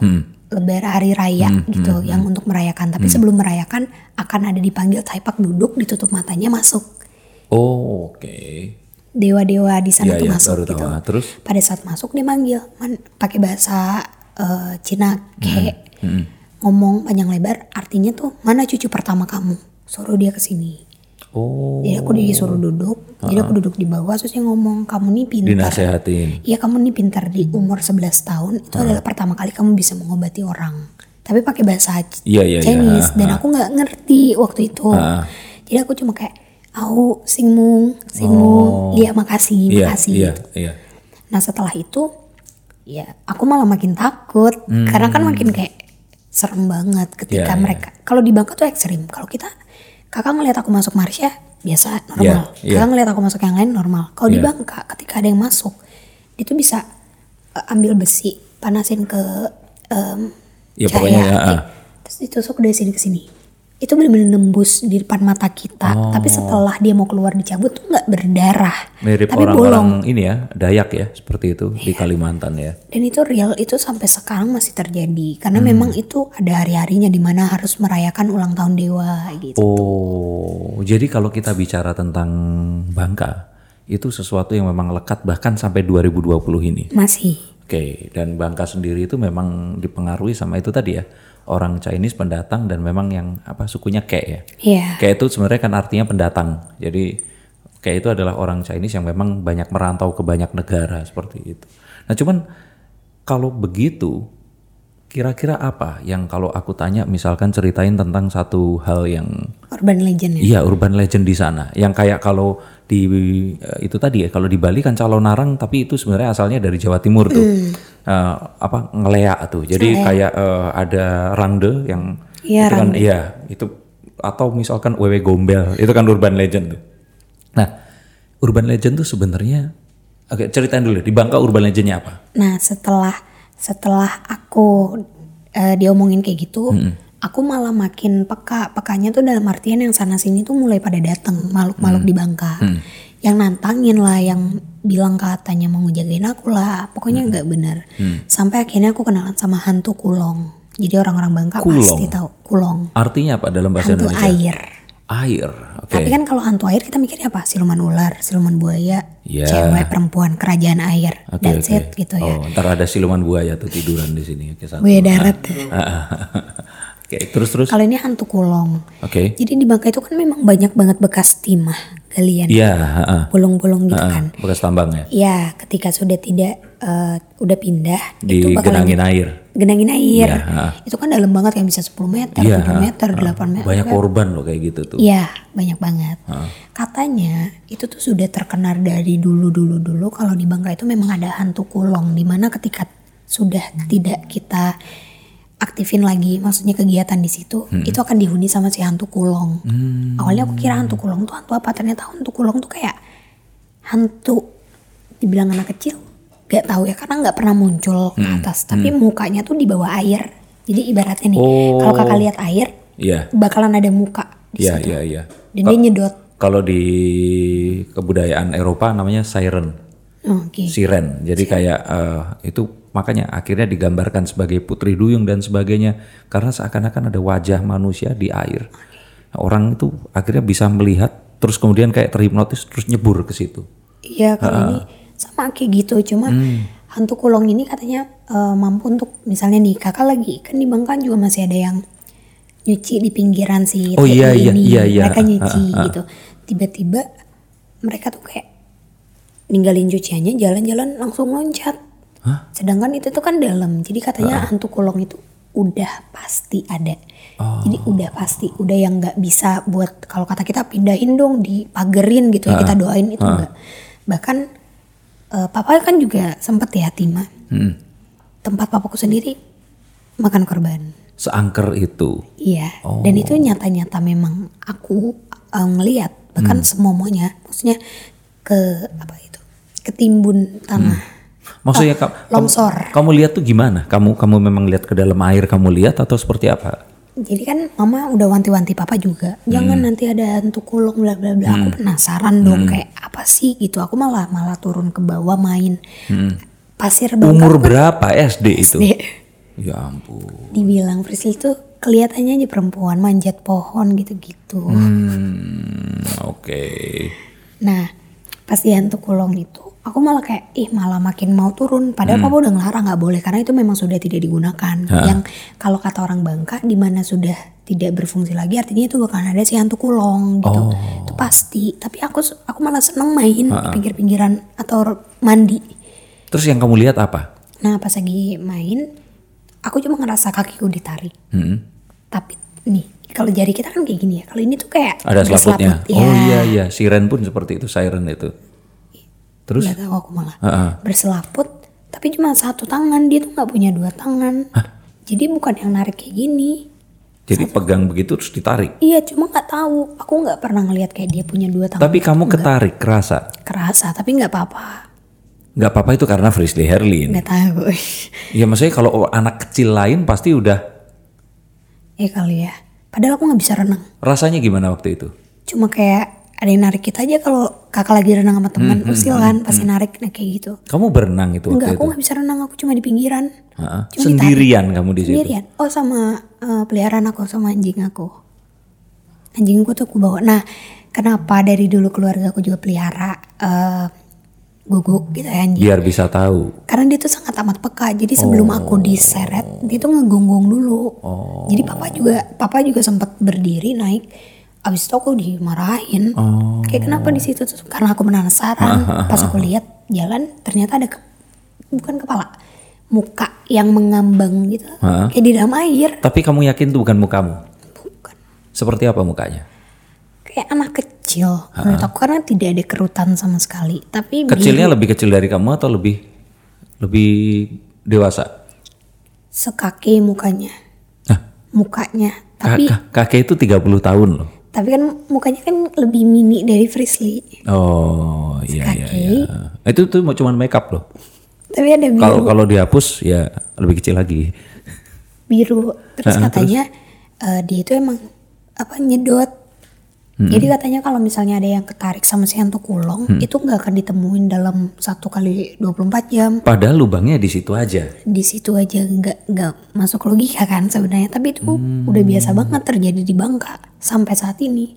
Speaker 2: Lebar hari raya gitu yang untuk merayakan. Tapi sebelum merayakan akan ada dipanggil Taipak duduk ditutup matanya masuk.
Speaker 1: Oh, oke.
Speaker 2: Dewa-dewa di sana
Speaker 1: Iya,
Speaker 2: tuh
Speaker 1: iya,
Speaker 2: masuk
Speaker 1: baru tahu.
Speaker 2: gitu.
Speaker 1: Ah, terus?
Speaker 2: Pada saat masuk dia manggil, man, pakai bahasa eh, Cina kayak ngomong panjang lebar. Artinya tuh mana cucu pertama kamu? Suruh dia ke sini.
Speaker 1: Oh,
Speaker 2: Jadi aku disuruh duduk. Jadi aku duduk di bawah terus dia ngomong kamu nih pintar.
Speaker 1: dinasehatin.
Speaker 2: Iya kamu nih pintar di umur 11 tahun itu adalah pertama kali kamu bisa mengobati orang. Tapi pakai bahasa C-
Speaker 1: Iya, iya.
Speaker 2: Chinese
Speaker 1: Ah,
Speaker 2: dan aku nggak ngerti waktu itu.
Speaker 1: Ah.
Speaker 2: Jadi aku cuma kayak au singmung singmung iya makasih
Speaker 1: Iya,
Speaker 2: makasih
Speaker 1: iya,
Speaker 2: gitu.
Speaker 1: iya.
Speaker 2: Nah setelah itu ya aku malah makin takut karena kan makin kayak serem banget ketika
Speaker 1: Hmm. Iya,
Speaker 2: mereka kalau di Bangka tuh ekstrim. Kalau kita kakak ngeliat aku masuk Marsha biasa normal.
Speaker 1: Iya, iya.
Speaker 2: Kakak ngeliat aku masuk yang lain normal. Kalau di
Speaker 1: Iya.
Speaker 2: Bangka ketika ada yang masuk itu bisa eh, ambil besi, panasin ke em,
Speaker 1: Ya,
Speaker 2: cahaya
Speaker 1: pokoknya ya, ah.
Speaker 2: terus ditusuk dari sini ke sini. Itu benar-benar nembus di depan mata kita.
Speaker 1: Oh.
Speaker 2: Tapi setelah dia mau keluar dicabut tuh nggak berdarah,
Speaker 1: Mirip
Speaker 2: tapi bolong.
Speaker 1: ini ya, Dayak ya, seperti itu di Kalimantan ya.
Speaker 2: Dan itu real, itu sampai sekarang masih terjadi. Karena
Speaker 1: Hmm.
Speaker 2: memang itu ada hari-harinya di mana harus merayakan ulang tahun dewa gitu.
Speaker 1: Oh, jadi kalau kita bicara tentang Bangka, itu sesuatu yang memang lekat bahkan sampai 2020 ini.
Speaker 2: Masih.
Speaker 1: Oke, dan Bangka sendiri itu memang dipengaruhi sama itu tadi ya, orang Chinese pendatang dan memang yang apa sukunya Ke ya.
Speaker 2: Iya.
Speaker 1: Kayak itu sebenarnya kan artinya pendatang. Jadi kayak itu adalah orang Chinese yang memang banyak merantau ke banyak negara seperti itu. Nah cuman kalau begitu kira-kira apa yang kalau aku tanya misalkan ceritain tentang satu hal yang
Speaker 2: Urban legend ya.
Speaker 1: iya urban legend di sana yang kayak kalau di eh, itu tadi ya kalau di Bali kan calon narang tapi itu sebenarnya asalnya dari Jawa Timur tuh
Speaker 2: Hmm.
Speaker 1: Eh, apa ngelea tuh. Jadi kayak eh, ada rangde yang
Speaker 2: Iya,
Speaker 1: itu kan iya itu atau misalkan wewe gombel itu kan urban legend tuh. Nah urban legend tuh sebenarnya oke ceritain dulu di Bangka urban legendnya apa?
Speaker 2: Nah setelah setelah aku eh, diomongin kayak gitu, aku malah makin peka. Pekanya tuh dalam artian yang sana sini tuh mulai pada datang makhluk-makhluk di Bangka. Yang nantangin lah, yang bilang katanya mau ngejagain aku lah. Pokoknya nggak bener. Sampai akhirnya aku kenalan sama hantu kulong. Jadi orang-orang Bangka
Speaker 1: Kulong?
Speaker 2: pasti tahu kulong.
Speaker 1: artinya apa dalam bahasa
Speaker 2: Hantu
Speaker 1: Indonesia
Speaker 2: air.
Speaker 1: air oke
Speaker 2: Tapi kan kalau hantu air kita mikirnya apa? Siluman ular, siluman buaya,
Speaker 1: Ya.
Speaker 2: cewek, perempuan, kerajaan air.
Speaker 1: Oke,
Speaker 2: That's
Speaker 1: oke.
Speaker 2: it gitu ya.
Speaker 1: Oh, ntar ada siluman buaya tuh tiduran di sini. Oke, satu.
Speaker 2: Buaya darat.
Speaker 1: Oke, terus terus.
Speaker 2: Kalau ini hantu kulong.
Speaker 1: Oke.
Speaker 2: Jadi di Bangka itu kan memang banyak banget bekas timah, galian,
Speaker 1: Iya, heeh.
Speaker 2: bolong-bolong gitu kan.
Speaker 1: bekas tambang ya.
Speaker 2: Ya, ketika sudah tidak eh, udah pindah itu bakalan
Speaker 1: Digenangin air.
Speaker 2: genangin air.
Speaker 1: Iya, ha.
Speaker 2: Itu kan dalam banget yang bisa 10 meter,
Speaker 1: Iya,
Speaker 2: 7
Speaker 1: ha,
Speaker 2: meter, 8 meter.
Speaker 1: Banyak korban loh kayak gitu tuh.
Speaker 2: Iya, banyak banget. Katanya itu tuh sudah terkenal dari dulu-dulu dulu kalau di Bangka itu memang ada hantu kulong di mana ketika sudah tidak kita aktifin lagi, maksudnya kegiatan di situ, itu akan dihuni sama si hantu kulong. Awalnya aku kira hantu kulong tuh hantu apa, ternyata hantu kulong tuh kayak hantu dibilang anak kecil, gak tahu ya karena nggak pernah muncul ke atas, tapi mukanya tuh di bawah air. Jadi ibaratnya nih, kalau kakak lihat air,
Speaker 1: Iya.
Speaker 2: bakalan ada muka di
Speaker 1: Iya,
Speaker 2: situ.
Speaker 1: iya, iya.
Speaker 2: Dan dia nyedot.
Speaker 1: Kalau di kebudayaan Eropa namanya siren,
Speaker 2: Oke.
Speaker 1: siren. Jadi kayak eh, itu makanya akhirnya digambarkan sebagai putri duyung dan sebagainya karena seakan-akan ada wajah manusia di air. Orang itu akhirnya bisa melihat terus kemudian kayak terhipnotis terus nyebur ke situ.
Speaker 2: Iya kalau ini sama kayak gitu cuma
Speaker 1: Hmm.
Speaker 2: hantu kulong ini katanya eh, mampu untuk misalnya nih kakak lagi kan di Bangka juga masih ada yang nyuci di pinggiran si
Speaker 1: Oh, iya, iya,
Speaker 2: ini
Speaker 1: iya, iya.
Speaker 2: mereka nyuci
Speaker 1: Ah, ah, ah.
Speaker 2: gitu tiba-tiba mereka tuh kayak ninggalin cuciannya jalan-jalan langsung loncat sedangkan itu tuh kan dalam. Jadi katanya hantu kulong itu udah pasti ada.
Speaker 1: Oh.
Speaker 2: jadi udah pasti udah yang nggak bisa buat kalau kata kita pindahin dong dipagerin gitu ya kita doain itu enggak bahkan eh, papa kan juga sempet ya Tima.
Speaker 1: Hmm.
Speaker 2: tempat papaku sendiri makan korban.
Speaker 1: Seangker itu.
Speaker 2: iya.
Speaker 1: Oh.
Speaker 2: dan itu nyata-nyata memang aku eh, ngeliat bahkan
Speaker 1: Hmm.
Speaker 2: semuanya maksudnya ke apa itu ketimbun tanah
Speaker 1: Maksudnya ka- kamu,
Speaker 2: longsor.
Speaker 1: kamu lihat tuh gimana? Kamu kamu memang lihat ke dalam air kamu lihat atau seperti apa?
Speaker 2: Jadi kan mama udah wanti-wanti papa juga, jangan
Speaker 1: Hmm.
Speaker 2: nanti ada hantu kulung bla bla bla. Aku penasaran dong kayak apa sih gitu. Aku malah malah turun ke bawah main pasir Bangka.
Speaker 1: Hmm. Umur berapa SD itu?
Speaker 2: SD.
Speaker 1: Ya ampun.
Speaker 2: Dibilang Priscil tuh kelihatannya aja perempuan manjat pohon gitu-gitu.
Speaker 1: Hmm, oke.
Speaker 2: Nah pas di hantu kulong itu, aku malah kayak ih malah makin mau turun. Padahal
Speaker 1: Hmm.
Speaker 2: papa udah ngelarang nggak boleh karena itu memang sudah tidak digunakan. Yang kalau kata orang Bangka di mana sudah tidak berfungsi lagi artinya itu bakalan ada si hantu kulong gitu.
Speaker 1: Oh.
Speaker 2: Itu pasti. Tapi aku aku malah seneng main di pinggir-pinggiran atau mandi.
Speaker 1: Terus yang kamu lihat apa?
Speaker 2: Nah pas lagi main, aku cuma ngerasa kakiku ditarik.
Speaker 1: Hmm.
Speaker 2: Tapi nih kalau jari kita kan kayak gini ya. Kalau ini tuh kayak
Speaker 1: Ada selaputnya.
Speaker 2: berselaput.
Speaker 1: Oh
Speaker 2: Ya.
Speaker 1: iya iya, siren pun seperti itu, siren itu. Terus?
Speaker 2: Nggak tahu aku malah
Speaker 1: Heeh.
Speaker 2: berselaput tapi cuma satu tangan dia tuh nggak punya dua tangan jadi bukan yang narik kayak gini
Speaker 1: Jadi pegang begitu terus ditarik.
Speaker 2: iya cuma nggak tahu aku nggak pernah ngelihat kayak dia punya dua tangan
Speaker 1: Tapi kamu ketarik, kerasa.
Speaker 2: kerasa tapi nggak apa-apa
Speaker 1: Nggak apa-apa itu karena Frisley Herlin.
Speaker 2: nggak tahu
Speaker 1: Ya maksudnya kalau anak kecil lain pasti udah
Speaker 2: ya kali ya padahal aku nggak bisa renang
Speaker 1: rasanya gimana waktu itu?
Speaker 2: cuma kayak ada yang narik kita aja kalau kakak lagi renang sama teman usil kan pasti narik nah kayak gitu.
Speaker 1: Kamu berenang itu
Speaker 2: enggak aku nggak bisa renang aku cuma di pinggiran.
Speaker 1: Ha-ha.
Speaker 2: Cuma
Speaker 1: Sendirian kamu di situ?
Speaker 2: sendirian. Oh sama eh, peliharaan aku sama anjing aku. Anjingku tuh aku bawa. Nah kenapa dari dulu keluarga aku juga pelihara eh, guguk gitu ya anjing?
Speaker 1: Biar bisa tahu.
Speaker 2: karena dia tuh sangat amat peka. Jadi sebelum aku diseret dia tuh ngegonggong dulu. Jadi papa juga papa juga sempat berdiri naik abis itu aku dimarahin. Kayak kenapa di situ tuh? Karena aku penasaran. Pas aku lihat jalan ternyata ada ke- bukan kepala muka yang mengambang gitu.
Speaker 1: Hah?
Speaker 2: kayak di dalam air.
Speaker 1: Tapi kamu yakin itu bukan mukamu?
Speaker 2: bukan.
Speaker 1: Seperti apa mukanya?
Speaker 2: kayak anak kecil menurut aku karena tidak ada kerutan sama sekali. Tapi
Speaker 1: Kecilnya lebih kecil dari kamu atau lebih lebih dewasa?
Speaker 2: sekaki mukanya.
Speaker 1: Hah?
Speaker 2: mukanya. Tapi
Speaker 1: kakek itu 30 tahun loh.
Speaker 2: Tapi kan mukanya kan lebih mini dari Frisley.
Speaker 1: Oh iya iya iya. Itu tuh cuman make up loh.
Speaker 2: Tapi ada biru,
Speaker 1: Kalau kalau dihapus ya lebih kecil lagi.
Speaker 2: biru. Terus katanya eh, dia itu emang apa nyedot. Jadi katanya kalau misalnya ada yang ketarik sama si hantu kulong, itu nggak akan ditemuin dalam satu kali 24 jam.
Speaker 1: Padahal lubangnya di situ aja.
Speaker 2: Di situ aja nggak nggak masuk logika kan sebenarnya. Tapi itu udah biasa banget terjadi di Bangka sampai saat ini.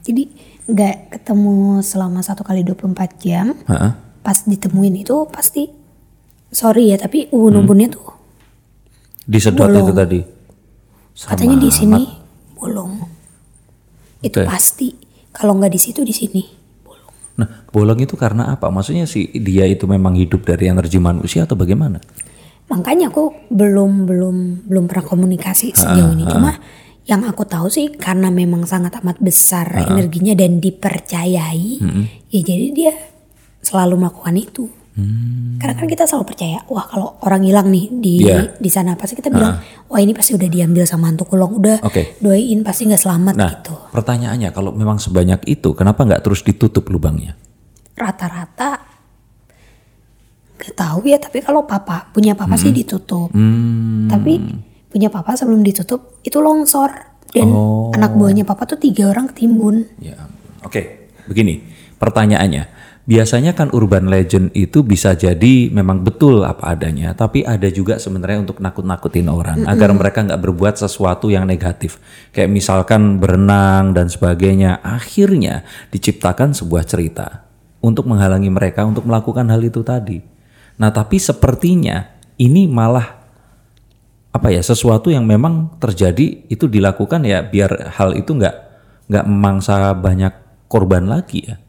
Speaker 2: Jadi nggak ketemu selama satu kali 24 jam.
Speaker 1: Heeh.
Speaker 2: pas ditemuin itu pasti sorry ya tapi ubun-ubunnya tuh
Speaker 1: Disedot itu tadi.
Speaker 2: katanya di sini bolong itu
Speaker 1: Oke.
Speaker 2: pasti. Kalau nggak di situ di sini. Bolong
Speaker 1: Nah, bolong itu karena apa? Maksudnya sih dia itu memang hidup dari energi manusia atau bagaimana?
Speaker 2: makanya aku belum belum belum pernah komunikasi sejauh ini. cuma yang aku tahu sih karena memang sangat amat besar energinya dan dipercayai ya jadi dia selalu melakukan itu karena kan kita selalu percaya wah kalau orang hilang nih di
Speaker 1: Iya.
Speaker 2: di sana pasti kita bilang wah ini pasti udah diambil sama hantu kulong udah
Speaker 1: Oke.
Speaker 2: doain pasti nggak selamat
Speaker 1: Nah,
Speaker 2: gitu
Speaker 1: pertanyaannya kalau memang sebanyak itu, kenapa nggak terus ditutup lubangnya?
Speaker 2: rata-rata gak tahu ya tapi kalau papa punya papa sih ditutup
Speaker 1: Hmm,
Speaker 2: tapi punya papa sebelum ditutup itu longsor dan
Speaker 1: Oh.
Speaker 2: anak buahnya papa tuh tiga orang ketimbun
Speaker 1: ya. Oke, begini pertanyaannya. Biasanya kan urban legend itu bisa jadi memang betul apa adanya, tapi ada juga sebenarnya untuk nakut-nakutin orang agar mereka nggak berbuat sesuatu yang negatif. Kayak misalkan berenang dan sebagainya. Akhirnya diciptakan sebuah cerita untuk menghalangi mereka untuk melakukan hal itu tadi. Nah, tapi sepertinya ini malah apa ya sesuatu yang memang terjadi itu dilakukan ya biar hal itu nggak nggak memangsa banyak korban lagi ya.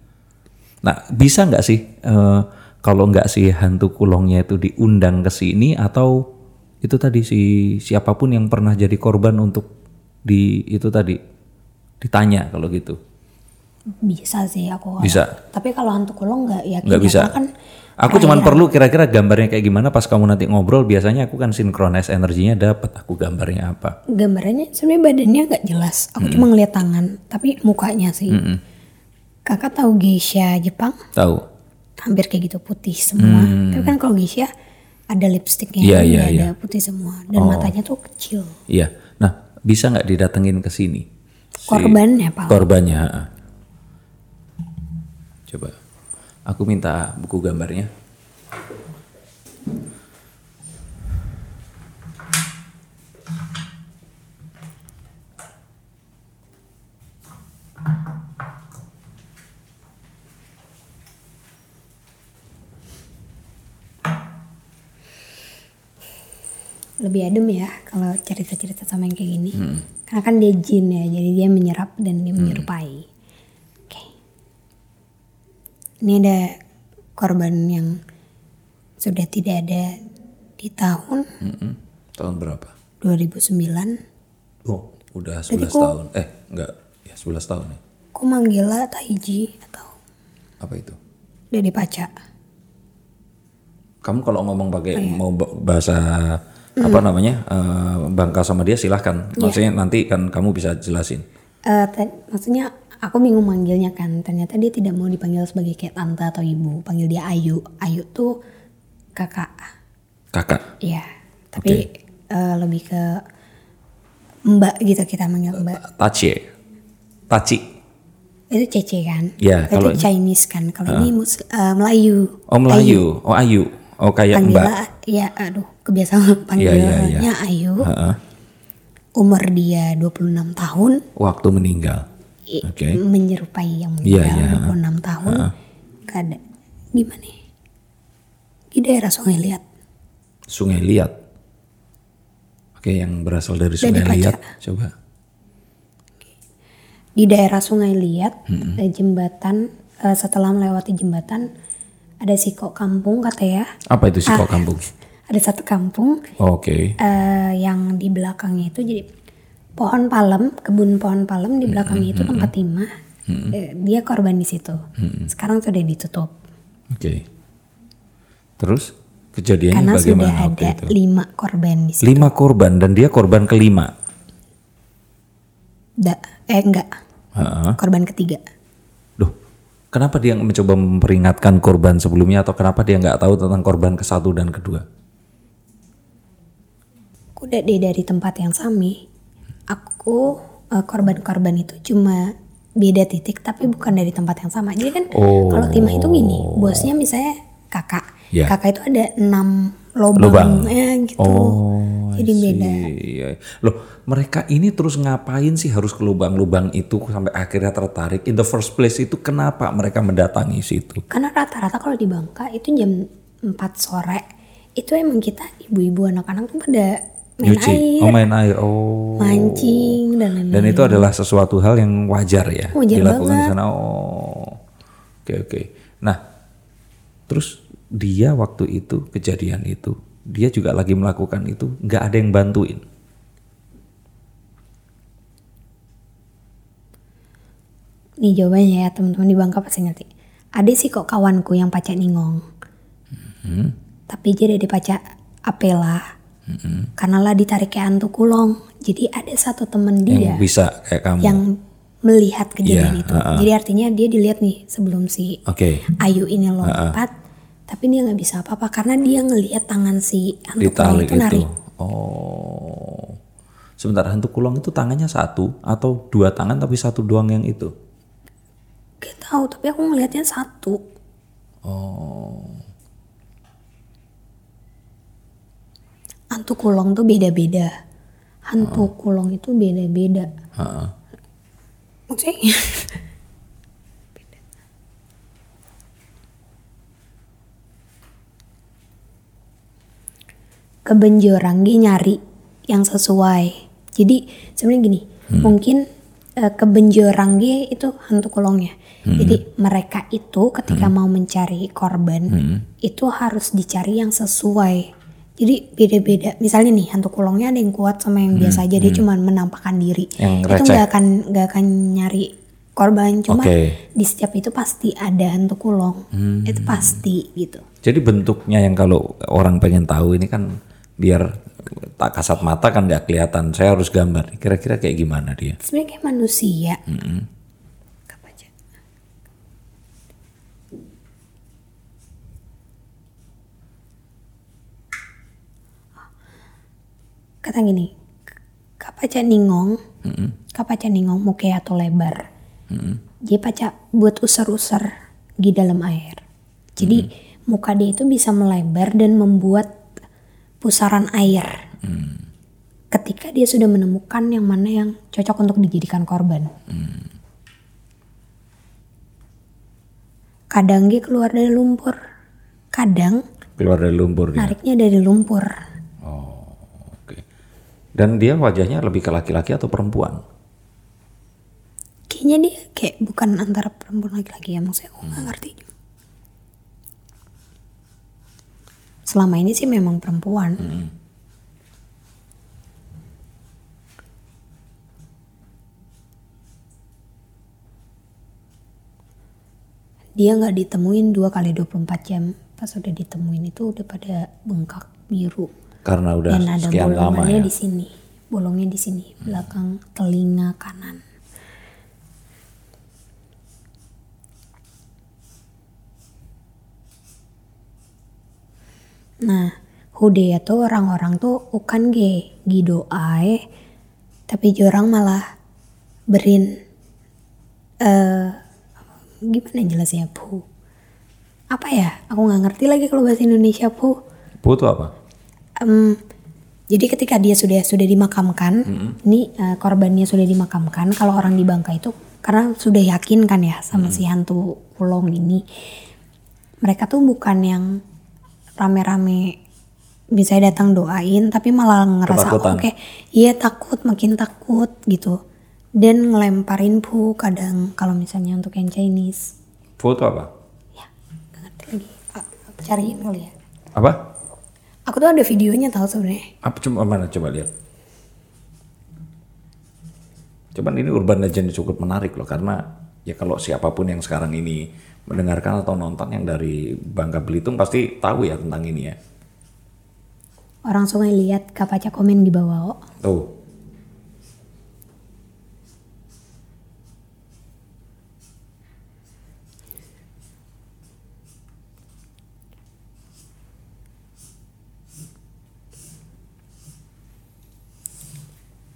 Speaker 1: Nah bisa nggak sih eh, kalau nggak si hantu kulongnya itu diundang ke sini atau itu tadi si siapa pun yang pernah jadi korban untuk di itu tadi ditanya kalau gitu
Speaker 2: bisa sih aku
Speaker 1: Bisa.
Speaker 2: tapi kalau hantu kulong nggak yakin
Speaker 1: nggak
Speaker 2: ya,
Speaker 1: bisa.
Speaker 2: kan
Speaker 1: Aku cuman perlu kira-kira gambarnya kayak gimana pas kamu nanti ngobrol biasanya aku kan sinkronis energinya dapat aku gambarnya apa.
Speaker 2: gambarannya sebenarnya badannya nggak jelas aku cuma ngeliat tangan tapi mukanya sih kakak tahu geisha Jepang
Speaker 1: Tahu?
Speaker 2: hampir kayak gitu putih semua tapi kan kalau geisha ada lipstiknya
Speaker 1: Hmm.
Speaker 2: Nggak
Speaker 1: iya.
Speaker 2: ada putih semua dan matanya tuh kecil
Speaker 1: Iya. Nah, bisa nggak didatengin ke sini? Si
Speaker 2: korbannya pak
Speaker 1: Korbannya. Coba. Aku minta buku gambarnya.
Speaker 2: Lebih adem ya kalau cerita-cerita sama yang kayak gini
Speaker 1: Hmm.
Speaker 2: karena kan dia jin ya jadi dia menyerap dan dia menyerupai oke ini ada korban yang sudah tidak ada di tahun
Speaker 1: Mm-mm. Tahun berapa?
Speaker 2: 2009
Speaker 1: Oh, udah 11
Speaker 2: kok-
Speaker 1: tahun. Eh, enggak. Ya, 11 tahun ya.
Speaker 2: aku manggilnya Taiji atau
Speaker 1: Apa itu?
Speaker 2: Dede Paca
Speaker 1: Kamu kalau ngomong pakai
Speaker 2: Oh, iya.
Speaker 1: mau ba- bahasa apa
Speaker 2: Hmm.
Speaker 1: namanya? eh, bangka sama dia silahkan.
Speaker 2: Iya.
Speaker 1: Maksudnya nanti kan kamu bisa jelasin.
Speaker 2: Eh, ta- maksudnya aku bingung manggilnya kan. Ternyata dia tidak mau dipanggil sebagai kayak tante atau ibu. Panggil dia Ayu. Ayu tuh kakak.
Speaker 1: Kakak.
Speaker 2: Iya. Tapi eh, lebih ke mbak gitu kita manggil mbak.
Speaker 1: Taci. Taci.
Speaker 2: Itu Cece kan? Itu
Speaker 1: kalau-
Speaker 2: Chinese kan. Kalau ini mus- eh, Melayu.
Speaker 1: Oh Melayu. Oh Ayu. Oh kayak Mbak.
Speaker 2: Panggilnya, ya aduh kebiasaan panggilnya
Speaker 1: iya, iya.
Speaker 2: Ayu.
Speaker 1: Heeh.
Speaker 2: Umur dia 26 tahun.
Speaker 1: Waktu meninggal. Oke.
Speaker 2: menyerupai yang
Speaker 1: Iya,
Speaker 2: meninggal
Speaker 1: iya.
Speaker 2: 26 tahun. Kada gimana? ya? Di daerah Sungai Liat.
Speaker 1: Sungai Liat. Oke, yang berasal dari Sungai
Speaker 2: Pacar.
Speaker 1: Liat. Coba.
Speaker 2: Di daerah Sungai Liat, ada jembatan eh, setelah melewati jembatan ada siko kampung kata ya.
Speaker 1: Apa itu Siko
Speaker 2: Ah.
Speaker 1: Kampung?
Speaker 2: Ada satu kampung
Speaker 1: Oke.
Speaker 2: eh, yang di belakangnya itu jadi pohon palem, kebun pohon palem di belakangnya itu tempat timah. Eh, dia korban di situ. Sekarang sudah ditutup.
Speaker 1: Oke. Terus kejadiannya
Speaker 2: Karena sudah
Speaker 1: bagaimana waktu
Speaker 2: ada
Speaker 1: itu?
Speaker 2: lima korban di situ.
Speaker 1: Lima korban dan dia korban kelima.
Speaker 2: Da, eh enggak,
Speaker 1: Heeh.
Speaker 2: korban ketiga.
Speaker 1: Kenapa dia mencoba memperingatkan korban sebelumnya atau kenapa dia nggak tahu tentang korban ke satu dan kedua?
Speaker 2: Udah deh dari tempat yang sami. Aku eh, korban-korban itu cuma beda titik tapi bukan dari tempat yang sama. Jadi kan
Speaker 1: Oh.
Speaker 2: kalau timah itu gini, bosnya misalnya kakak.
Speaker 1: Ya.
Speaker 2: Kakak itu ada enam lubang,
Speaker 1: Lubang.
Speaker 2: eh, gitu.
Speaker 1: Oh,
Speaker 2: Jadi beda.
Speaker 1: Iya. Loh, mereka ini terus ngapain sih harus ke lubang-lubang itu sampai akhirnya tertarik? In the first place itu kenapa mereka mendatangi situ?
Speaker 2: Karena rata-rata kalau di Bangka itu jam 4 sore itu emang kita ibu-ibu anak-anak tuh pada main
Speaker 1: Nyuci.
Speaker 2: air,
Speaker 1: Oh, main air. Oh.
Speaker 2: mancing dan lain-lain.
Speaker 1: Dan itu adalah sesuatu hal yang wajar ya
Speaker 2: Wajar
Speaker 1: dilakukan di
Speaker 2: banget.
Speaker 1: sana. Oh, oke oke. Nah, terus dia waktu itu kejadian itu, dia juga lagi melakukan itu, nggak ada yang bantuin.
Speaker 2: Nih jawabannya ya teman-teman di Bangka pasti ngerti. Ada sih kok kawanku yang pacak ningong.
Speaker 1: Hmm.
Speaker 2: Tapi dia dari pacak apela. Karena lah ditarik ke antu kulong. Jadi ada satu temen dia
Speaker 1: Yang bisa kayak kamu.
Speaker 2: yang melihat kejadian
Speaker 1: Iya,
Speaker 2: itu. Jadi artinya dia dilihat nih sebelum si
Speaker 1: Oke.
Speaker 2: Ayu ini lompat. Tapi dia nggak bisa apa-apa karena dia ngelihat tangan si hantu kulong
Speaker 1: Ditarik
Speaker 2: itu narik.
Speaker 1: itu. Oh. Sebentar, hantu kulong itu tangannya satu atau dua tangan tapi satu doang yang itu?
Speaker 2: Gak tahu tapi aku ngelihatnya satu.
Speaker 1: Oh.
Speaker 2: Hantu kulong tuh beda-beda. Hantu kulong itu beda-beda.
Speaker 1: Heeh.
Speaker 2: Maksudnya Kebenjorang dia nyari yang sesuai. Jadi sebenarnya gini, mungkin eh, kebenjorang dia itu hantu kulongnya. Jadi mereka itu ketika mau mencari korban itu harus dicari yang sesuai. Jadi beda-beda. Misalnya nih hantu kulongnya ada yang kuat sama yang biasa aja dia cuma menampakkan diri.
Speaker 1: Yang
Speaker 2: itu nggak akan nggak akan nyari korban cuma
Speaker 1: Oke.
Speaker 2: di setiap itu pasti ada hantu kulong. Itu pasti gitu.
Speaker 1: Jadi bentuknya yang kalau orang pengen tahu ini kan biar tak kasat mata kan nggak kelihatan. Saya harus gambar. Kira-kira kayak gimana dia?
Speaker 2: Sebenarnya kayak manusia. Apa aja? Kata gini, kapaca ningong, kapaca ningong muke atau lebar. Jadi paca buat usar-usar di dalam air. Jadi muka dia itu bisa melebar dan membuat pusaran air. Ketika dia sudah menemukan yang mana yang cocok untuk dijadikan korban. Kadang dia keluar dari lumpur. Kadang
Speaker 1: Keluar dari lumpur dia.
Speaker 2: nariknya dari lumpur.
Speaker 1: Oke. Dan dia wajahnya lebih ke laki-laki atau perempuan?
Speaker 2: Kayaknya dia kayak bukan antara perempuan laki-laki ya maksudnya aku nggak ngerti juga. Selama ini sih memang perempuan. Dia nggak ditemuin dua kali 24 jam. Pas udah ditemuin itu udah pada bengkak biru.
Speaker 1: Karena udah
Speaker 2: Dan ada
Speaker 1: sekian lama ya.
Speaker 2: di sini. Bolongnya di sini, belakang telinga kanan. Nah, hude tuh orang-orang tuh ukan ge gidoai tapi jorang malah berin eh gimana jelasnya pu? Apa ya? Aku nggak ngerti lagi kalau bahasa Indonesia pu.
Speaker 1: Pu itu apa?
Speaker 2: Em, jadi ketika dia sudah sudah dimakamkan, ini eh, korbannya sudah dimakamkan. Kalau orang di Bangka itu karena sudah yakin kan ya sama si hantu kulong ini, mereka tuh bukan yang rame-rame bisa datang doain, tapi malah ngerasa
Speaker 1: Ketakutan.
Speaker 2: oke, iya takut, makin takut gitu. Dan ngelemparin pu kadang kalau misalnya untuk yang Chinese,
Speaker 1: Pu itu apa?
Speaker 2: ya nggak ngerti lagi. Cariin kali ya.
Speaker 1: Apa?
Speaker 2: Aku tuh ada videonya tahu sebenarnya.
Speaker 1: Apa cuma mana coba lihat. Cuman ini urban legend cukup menarik loh karena ya kalau siapa pun yang sekarang ini mendengarkan atau nonton yang dari Bangka Belitung pasti tahu ya tentang ini ya.
Speaker 2: Orang sungai lihat Kak Paca komen di bawah. oh.
Speaker 1: Tuh.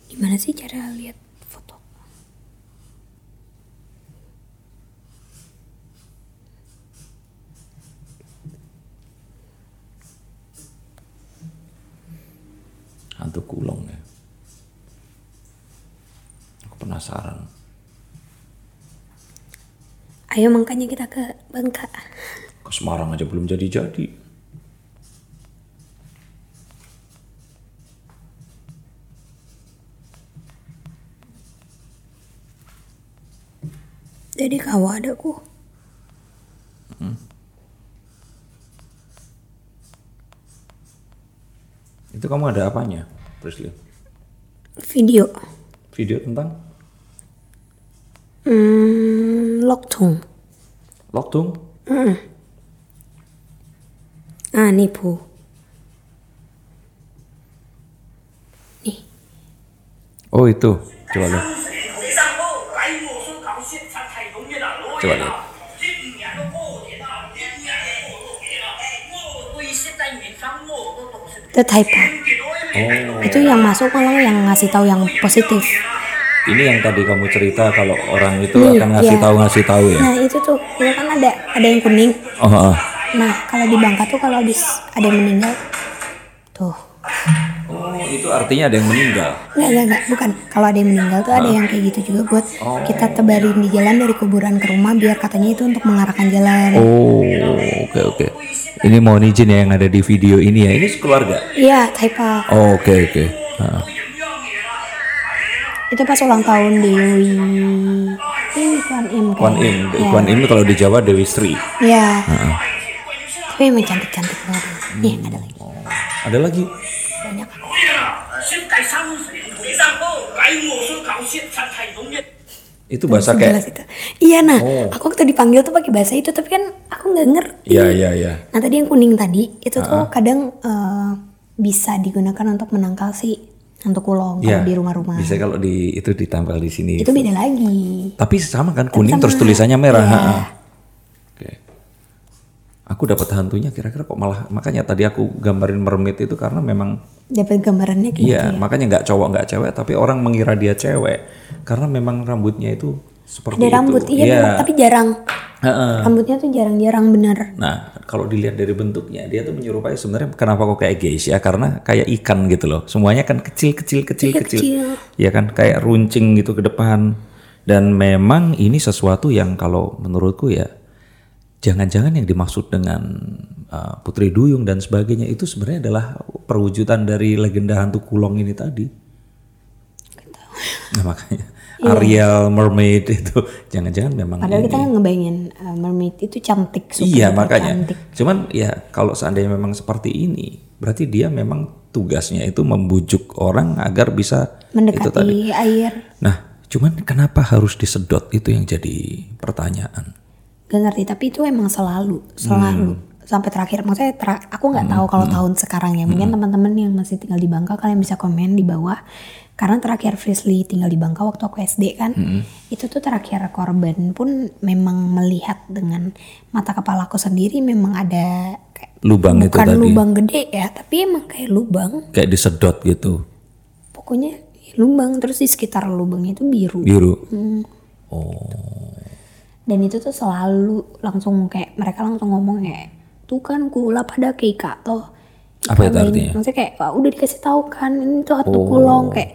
Speaker 2: Gimana sih cara lihat foto?
Speaker 1: Hantu kulong ya. Aku penasaran.
Speaker 2: Ayo makanya kita ke Bangka.
Speaker 1: Ke Semarang aja belum jadi-jadi.
Speaker 2: Jadi kawa ada ku.
Speaker 1: Itu kamu ada apanya? Prisly?
Speaker 2: Video.
Speaker 1: Video tentang
Speaker 2: Hmm, Loktung.
Speaker 1: Wartung. Uh.
Speaker 2: Ah, ah nee, Bu. Nih.
Speaker 1: Oh, itu. Coba lihat.
Speaker 3: Coba lihat.
Speaker 2: Itu typo.
Speaker 3: Oh.
Speaker 2: Itu yang masuk malah yang ngasih tahu yang positif.
Speaker 1: Ini yang tadi kamu cerita kalau orang itu
Speaker 2: Nih,
Speaker 1: akan ngasih
Speaker 2: ya.
Speaker 1: tahu ngasih tahu ya.
Speaker 2: Nah itu tuh, itu kan ada ada yang kuning.
Speaker 1: Oh, oh.
Speaker 2: Nah kalau di Bangka tuh kalau habis ada yang meninggal, tuh.
Speaker 1: Oh, itu artinya ada yang meninggal.
Speaker 2: Enggak, enggak, enggak, bukan. Kalau ada yang meninggal tuh ada yang kayak gitu juga buat kita tebarin di jalan dari kuburan ke rumah biar katanya itu untuk mengarahkan jalan.
Speaker 1: Oh, oke oke. Ini mohon izin ya yang ada di video ini ya. Ini keluarga.
Speaker 2: Iya, typo.
Speaker 1: Oh, oke oke. Ah
Speaker 2: itu pas ulang tahun Dewi Kwan Im? Kwan
Speaker 1: Im.
Speaker 2: Ya.
Speaker 1: Kwan Im kalau di Jawa Dewi Sri
Speaker 2: ya uh tapi emang cantik cantik banget hmm. nih ada lagi
Speaker 1: ada lagi
Speaker 2: banyak
Speaker 1: itu bahasa kayak
Speaker 2: itu. iya nah
Speaker 1: oh.
Speaker 2: aku tadi dipanggil tuh pakai bahasa itu tapi kan aku nggak ngerti
Speaker 1: iya iya iya
Speaker 2: nah tadi yang kuning tadi itu uh -huh. tuh kadang uh, bisa digunakan untuk menangkal si hantu kulong
Speaker 1: Iya.
Speaker 2: kalau di rumah-rumah.
Speaker 1: Bisa kalau di itu ditempel di sini.
Speaker 2: Itu beda lagi.
Speaker 1: Tapi sama kan kuning
Speaker 2: sama.
Speaker 1: terus tulisannya merah.
Speaker 2: Iya.
Speaker 1: ha-ha. Oke. Aku dapat hantunya kira-kira kok malah makanya tadi aku gambarin mermaid itu karena memang
Speaker 2: Dapat gambarannya kayak
Speaker 1: iya
Speaker 2: gitu ya.
Speaker 1: makanya nggak cowok nggak cewek tapi orang mengira dia cewek karena memang rambutnya itu seperti
Speaker 2: Ada
Speaker 1: itu.
Speaker 2: rambut iya, bener, tapi jarang.
Speaker 1: Ha-ha.
Speaker 2: Rambutnya tuh jarang-jarang bener.
Speaker 1: Nah, kalau dilihat dari bentuknya, dia tuh menyerupai sebenarnya kenapa kok kayak geisha? Karena kayak ikan gitu loh. Semuanya kan kecil, kecil, kecil,
Speaker 2: Iya,
Speaker 1: kecil.
Speaker 2: kecil.
Speaker 1: Ya kan, kayak runcing gitu ke depan. Dan memang ini sesuatu yang kalau menurutku ya, jangan-jangan yang dimaksud dengan uh, Putri Duyung dan sebagainya itu sebenarnya adalah perwujudan dari legenda hantu kulong ini tadi. Nah makanya Ariel Mermaid itu jangan-jangan memang
Speaker 2: Padahal
Speaker 1: ini.
Speaker 2: kita kan ngebayangin uh, mermaid itu cantik. super
Speaker 1: Iya makanya.
Speaker 2: Cantik.
Speaker 1: Cuman ya kalau seandainya memang seperti ini, berarti dia memang tugasnya itu membujuk orang agar bisa itu tadi.
Speaker 2: Mendekati air.
Speaker 1: Nah, cuman kenapa harus disedot itu yang jadi pertanyaan.
Speaker 2: Gak ngerti tapi itu emang selalu selalu sampai terakhir maksudnya tera- aku nggak tahu kalau tahun sekarang ya mungkin teman-teman yang masih tinggal di Bangka kalian bisa komen di bawah karena terakhir Frisley tinggal di Bangka waktu aku SD kan itu tuh terakhir korban pun memang melihat dengan mata kepalaku sendiri memang ada kayak
Speaker 1: lubang itu
Speaker 2: bukan
Speaker 1: tadi.
Speaker 2: lubang gede ya tapi emang kayak lubang.
Speaker 1: Kayak disedot gitu.
Speaker 2: Pokoknya lubang terus di sekitar lubangnya itu biru.
Speaker 1: Biru?
Speaker 2: Hmm.
Speaker 1: oh.
Speaker 2: Dan itu tuh selalu langsung kayak mereka langsung ngomong kayak tuh kan kula pada keika toh
Speaker 1: Apa itu
Speaker 2: Ikan ini."
Speaker 1: artinya?
Speaker 2: maksudnya kayak "Wah, udah dikasih tahu kan ini tuh hatu
Speaker 1: Oh.
Speaker 2: kulong kayak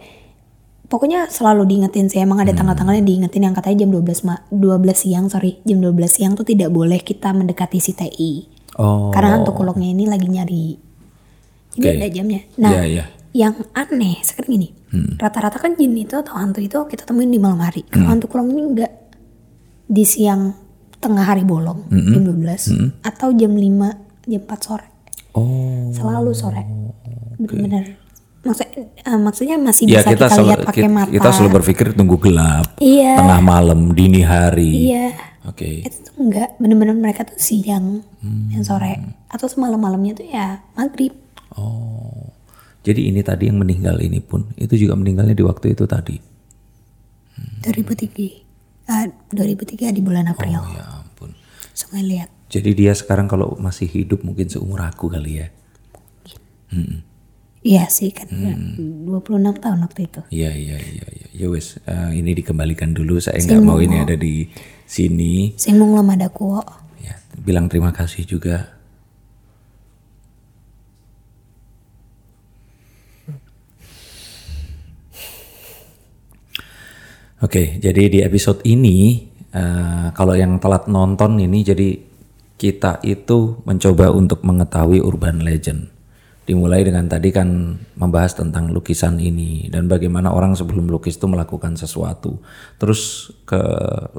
Speaker 2: pokoknya selalu diingetin sih emang ada
Speaker 1: Hmm.
Speaker 2: tanggal-tanggalnya diingetin yang katanya jam 12 ma 12 siang sorry jam 12 siang tuh tidak boleh kita mendekati si TI
Speaker 1: oh
Speaker 2: karena hantu kulongnya ini lagi nyari jadi
Speaker 1: Oke.
Speaker 2: ada jamnya nah
Speaker 1: Iya, iya.
Speaker 2: yang aneh sekarang gini
Speaker 1: Hmm.
Speaker 2: rata-rata kan jin itu atau hantu itu kita temuin di malam hari kalau
Speaker 1: Hmm.
Speaker 2: hantu kulong ini enggak di siang tengah hari bolong
Speaker 1: Hmm.
Speaker 2: jam 12 atau jam 5 jam 4 sore
Speaker 1: oh
Speaker 2: selalu sore. Bener-bener. Maksudnya eh, maksudnya masih
Speaker 1: ya
Speaker 2: bisa
Speaker 1: kita
Speaker 2: kita,
Speaker 1: selalu
Speaker 2: lihat pakai
Speaker 1: kita,
Speaker 2: mata.
Speaker 1: kita selalu berpikir tunggu gelap
Speaker 2: Iya.
Speaker 1: tengah malam dini hari.
Speaker 2: Iya.
Speaker 1: Oke.
Speaker 2: Itu tuh enggak. Bener-bener mereka tuh siang
Speaker 1: Hmm.
Speaker 2: dan sore. Atau semalam-malamnya tuh ya maghrib.
Speaker 1: Oh. Jadi ini tadi yang meninggal ini pun itu juga meninggalnya di waktu itu tadi.
Speaker 2: 2003 ah 2003 di bulan April.
Speaker 1: Oh ya ampun.
Speaker 2: Sungai lihat
Speaker 1: jadi dia sekarang kalau masih hidup mungkin seumur aku kali ya
Speaker 2: Iya sih kan
Speaker 1: Hmm.
Speaker 2: 26 tahun waktu itu.
Speaker 1: Iya iya iya iya. Ya wes, eh, ini dikembalikan dulu. Saya nggak mau ini ada di sini.
Speaker 2: Sing mung lemah kuo.
Speaker 1: Ya, bilang terima kasih juga. Oke, jadi di episode ini eh, kalau yang telat nonton ini jadi kita itu mencoba untuk mengetahui urban legend. Dimulai dengan tadi kan membahas tentang lukisan ini dan bagaimana orang sebelum lukis itu melakukan sesuatu. Terus ke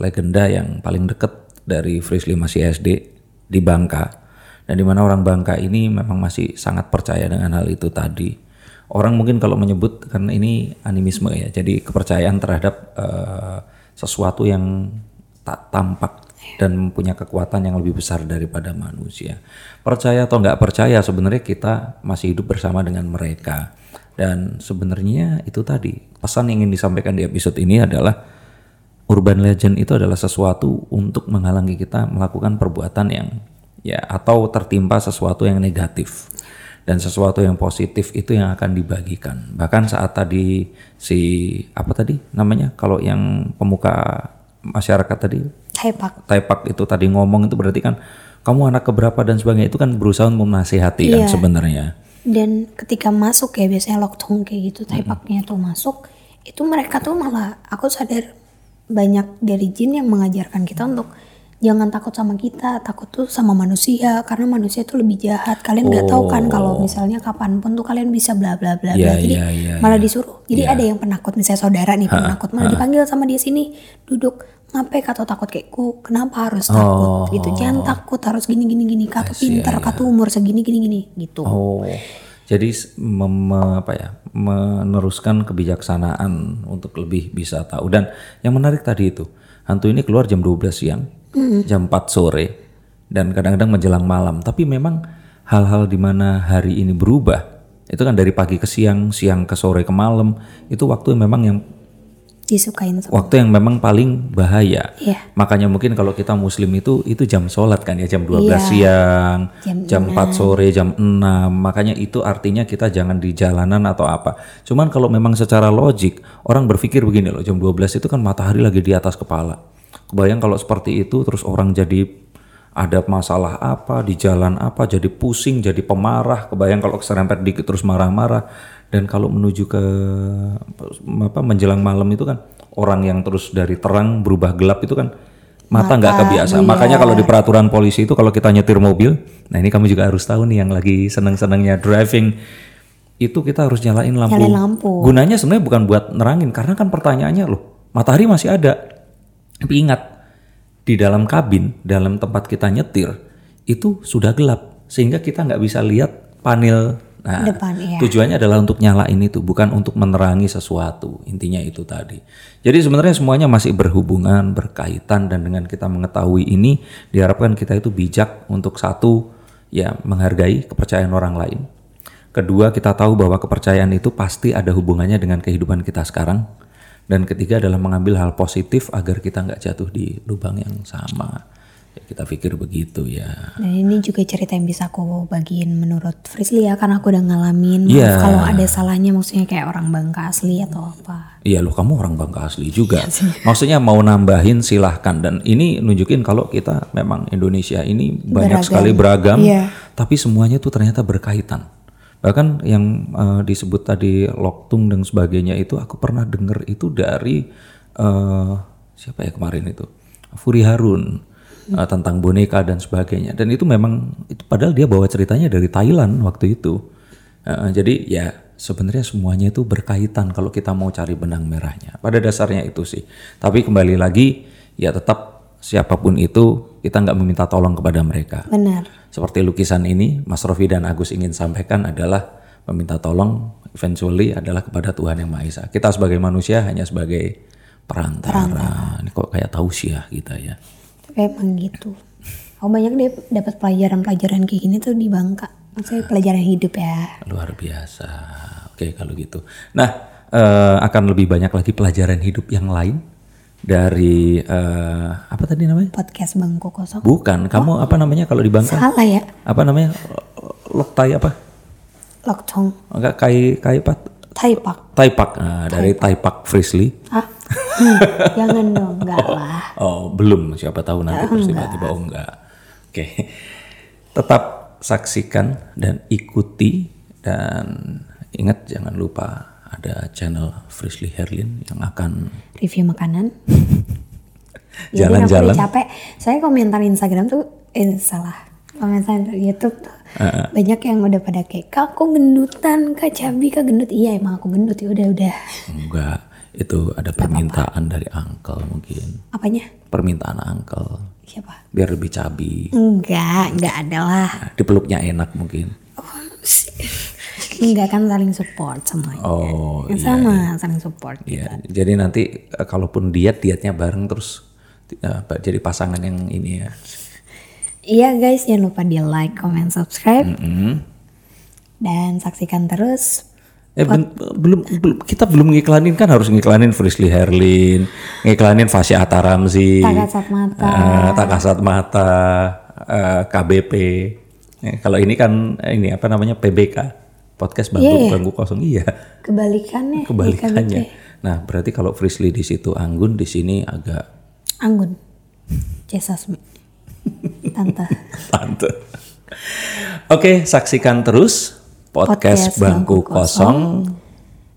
Speaker 1: legenda yang paling deket dari Frisley masih SD di Bangka dan di mana orang Bangka ini memang masih sangat percaya dengan hal itu tadi. Orang mungkin kalau menyebut karena ini animisme ya, jadi kepercayaan terhadap eh, sesuatu yang tak tampak dan punya kekuatan yang lebih besar daripada manusia. Percaya atau nggak percaya sebenarnya kita masih hidup bersama dengan mereka. Dan sebenarnya itu tadi pesan yang ingin disampaikan di episode ini adalah urban legend itu adalah sesuatu untuk menghalangi kita melakukan perbuatan yang ya atau tertimpa sesuatu yang negatif dan sesuatu yang positif itu yang akan dibagikan. Bahkan saat tadi si apa tadi namanya kalau yang pemuka masyarakat tadi
Speaker 2: Taipak.
Speaker 1: Taipak itu tadi ngomong itu berarti kan kamu anak keberapa dan sebagainya itu kan berusaha untuk menasihati kan
Speaker 2: Iya.
Speaker 1: sebenarnya.
Speaker 2: Dan ketika masuk ya biasanya loktong kayak gitu Taipaknya tuh masuk itu mereka tuh malah aku sadar banyak dari jin yang mengajarkan kita untuk jangan takut sama kita takut tuh sama manusia karena manusia tuh lebih jahat kalian nggak tahu kan kalau misalnya kapan pun tuh kalian bisa bla bla bla bla
Speaker 1: Iya,
Speaker 2: jadi
Speaker 1: iya, iya,
Speaker 2: malah
Speaker 1: iya.
Speaker 2: disuruh jadi ada yang penakut misalnya saudara nih penakut malah dipanggil sama dia sini duduk ngapain kata takut? Kayak ku kenapa harus takut? Gitu. Jangan takut harus gini gini gini. Kata pintar kata umur segini gini gini. Gitu.
Speaker 1: Oh, jadi mem- me- apa ya, meneruskan kebijaksanaan untuk lebih bisa tahu. Dan yang menarik tadi itu, hantu ini keluar jam 12 siang, jam 4 sore, dan kadang-kadang menjelang malam. Tapi memang hal-hal di mana hari ini berubah, itu kan dari pagi ke siang, siang ke sore ke malam, itu waktu yang memang yang
Speaker 2: disukain sama
Speaker 1: waktu yang memang paling bahaya.
Speaker 2: Iya.
Speaker 1: Makanya mungkin kalau kita muslim itu itu jam sholat kan ya jam 12
Speaker 2: Iya.
Speaker 1: siang,
Speaker 2: Jam
Speaker 1: jam 4 sore, jam 6. Makanya itu artinya kita jangan di jalanan atau apa. Cuman kalau memang secara logik orang berpikir begini loh, jam 12 itu kan matahari lagi di atas kepala. Kebayang kalau seperti itu terus orang jadi ada masalah apa di jalan apa jadi pusing jadi pemarah kebayang kalau keserempet dikit terus marah-marah dan kalau menuju ke apa menjelang malam itu kan orang yang terus dari terang berubah gelap itu kan mata nggak kebiasa makanya kalau di peraturan polisi itu kalau kita nyetir mobil nah ini kamu juga harus tahu nih yang lagi seneng-senengnya driving itu kita harus nyalain lampu.
Speaker 2: Nyalain lampu.
Speaker 1: Gunanya sebenarnya bukan buat nerangin karena kan pertanyaannya loh matahari masih ada. Tapi ingat di dalam kabin, dalam tempat kita nyetir itu sudah gelap sehingga kita nggak bisa lihat panel. Nah,
Speaker 2: Depan, iya.
Speaker 1: tujuannya adalah untuk nyalain itu, bukan untuk menerangi sesuatu. Intinya itu tadi. Jadi sebenarnya semuanya masih berhubungan, berkaitan dan dengan kita mengetahui ini diharapkan kita itu bijak untuk satu ya menghargai kepercayaan orang lain. Kedua, kita tahu bahwa kepercayaan itu pasti ada hubungannya dengan kehidupan kita sekarang. Dan ketiga adalah mengambil hal positif agar kita nggak jatuh di lubang yang sama. Ya, kita pikir begitu ya.
Speaker 2: Dan ini juga cerita yang bisa aku bagiin menurut Frisly ya karena aku udah ngalamin.
Speaker 1: Iya.
Speaker 2: Kalau ada salahnya maksudnya kayak orang Bangka asli atau apa.
Speaker 1: Iya loh kamu orang Bangka asli juga. Maksudnya mau nambahin silahkan dan ini nunjukin kalau kita memang Indonesia ini banyak
Speaker 2: Beragam.
Speaker 1: sekali beragam,
Speaker 2: Iya.
Speaker 1: tapi semuanya tuh ternyata berkaitan. Bahkan yang eh, disebut tadi loktung dan sebagainya itu aku pernah dengar itu dari eh, siapa ya kemarin itu Furi Harun eh, tentang boneka dan sebagainya dan itu memang itu padahal dia bawa ceritanya dari Thailand waktu itu. Eh, jadi ya sebenarnya semuanya itu berkaitan kalau kita mau cari benang merahnya. Pada dasarnya itu sih. Tapi kembali lagi ya tetap siapa pun itu kita nggak meminta tolong kepada mereka.
Speaker 2: Benar.
Speaker 1: Seperti lukisan ini, Mas Rofi dan Agus ingin sampaikan adalah meminta tolong eventually adalah kepada Tuhan Yang Maha Esa. Kita sebagai manusia hanya sebagai perantara. Ini kok kayak tausiah kita ya.
Speaker 2: Tapi emang gitu. Aku banyak deh dapat pelajaran-pelajaran kayak gini tuh di Bangka. Maksudnya pelajaran hidup ya.
Speaker 1: Luar biasa. Oke kalau gitu. Nah eh, akan lebih banyak lagi pelajaran hidup yang lain dari eh, apa tadi namanya?
Speaker 2: Podcast Bangku Kosong.
Speaker 1: Bukan. Kamu apa namanya kalau di Bangka?
Speaker 2: Salah ya.
Speaker 1: Apa namanya? Loktai apa?
Speaker 2: Loktong.
Speaker 1: Enggak kai kai apa?
Speaker 2: Taipak.
Speaker 1: Taipak. Nah, dari Taipak Frisley.
Speaker 2: Ah. Jangan dong. Enggak lah.
Speaker 1: Oh, belum. Siapa tahu nanti terus tiba-tiba oh enggak. Oke. Tetap saksikan dan ikuti dan ingat jangan lupa ada channel Frisley Herlin yang akan
Speaker 2: Review makanan.
Speaker 1: Jalan-jalan.
Speaker 2: capek. Saya komentar Instagram tuh, eh salah. Komentar YouTube tuh. Banyak yang udah pada kayak, kak aku gendutan, kak cabi, kak gendut. Iya emang aku gendut ya udah udah.
Speaker 1: enggak itu ada permintaan dari uncle mungkin.
Speaker 2: Apanya?
Speaker 1: Permintaan uncle
Speaker 2: Siapa?
Speaker 1: biar lebih cabi.
Speaker 2: Enggak, enggak ada lah.
Speaker 1: Nah, dipeluknya enak mungkin.
Speaker 2: Enggak kan saling support semuanya.
Speaker 1: Oh,
Speaker 2: Yang sama saling support.
Speaker 1: Iya, jadi nanti eh, kalaupun diet dietnya bareng terus eh, jadi pasangan yang ini ya.
Speaker 2: Iya guys, jangan lupa di like, comment, subscribe.
Speaker 1: Hmm.
Speaker 2: Dan saksikan terus
Speaker 1: Eh ben- belum belum kita belum ngiklanin kan harus ngiklanin Frisley Herlin, ngiklanin Fasya Ataramzi,
Speaker 2: Tak Kasat Mata.
Speaker 1: eh, Tak Kasat Mata, eh, KBP. Eh, kalau ini kan eh, ini apa namanya PBK, podcast bangku
Speaker 2: Iya, iya.
Speaker 1: bangku kosong iya.
Speaker 2: kebalikannya.
Speaker 1: Kebalikannya. Nah, berarti kalau Frisley di situ Anggun di sini agak
Speaker 2: Anggun. Jesasmi. Tante.
Speaker 1: Tante. Oke, saksikan terus podcast,
Speaker 2: Podcast
Speaker 1: Bangku
Speaker 2: Bangku
Speaker 1: Kosong.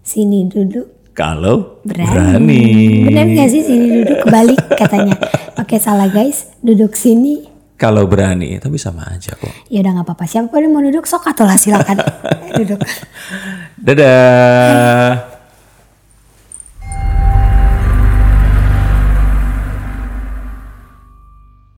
Speaker 2: Sini duduk.
Speaker 1: Kalau
Speaker 2: Berani.
Speaker 1: berani.
Speaker 2: Bener gak sih sini duduk kebalik katanya. Oke salah guys, duduk sini.
Speaker 1: Kalau berani, tapi sama aja kok.
Speaker 2: Ya udah nggak apa-apa. Siapa yang mau duduk sok atau lah silakan duduk.
Speaker 1: Dadah.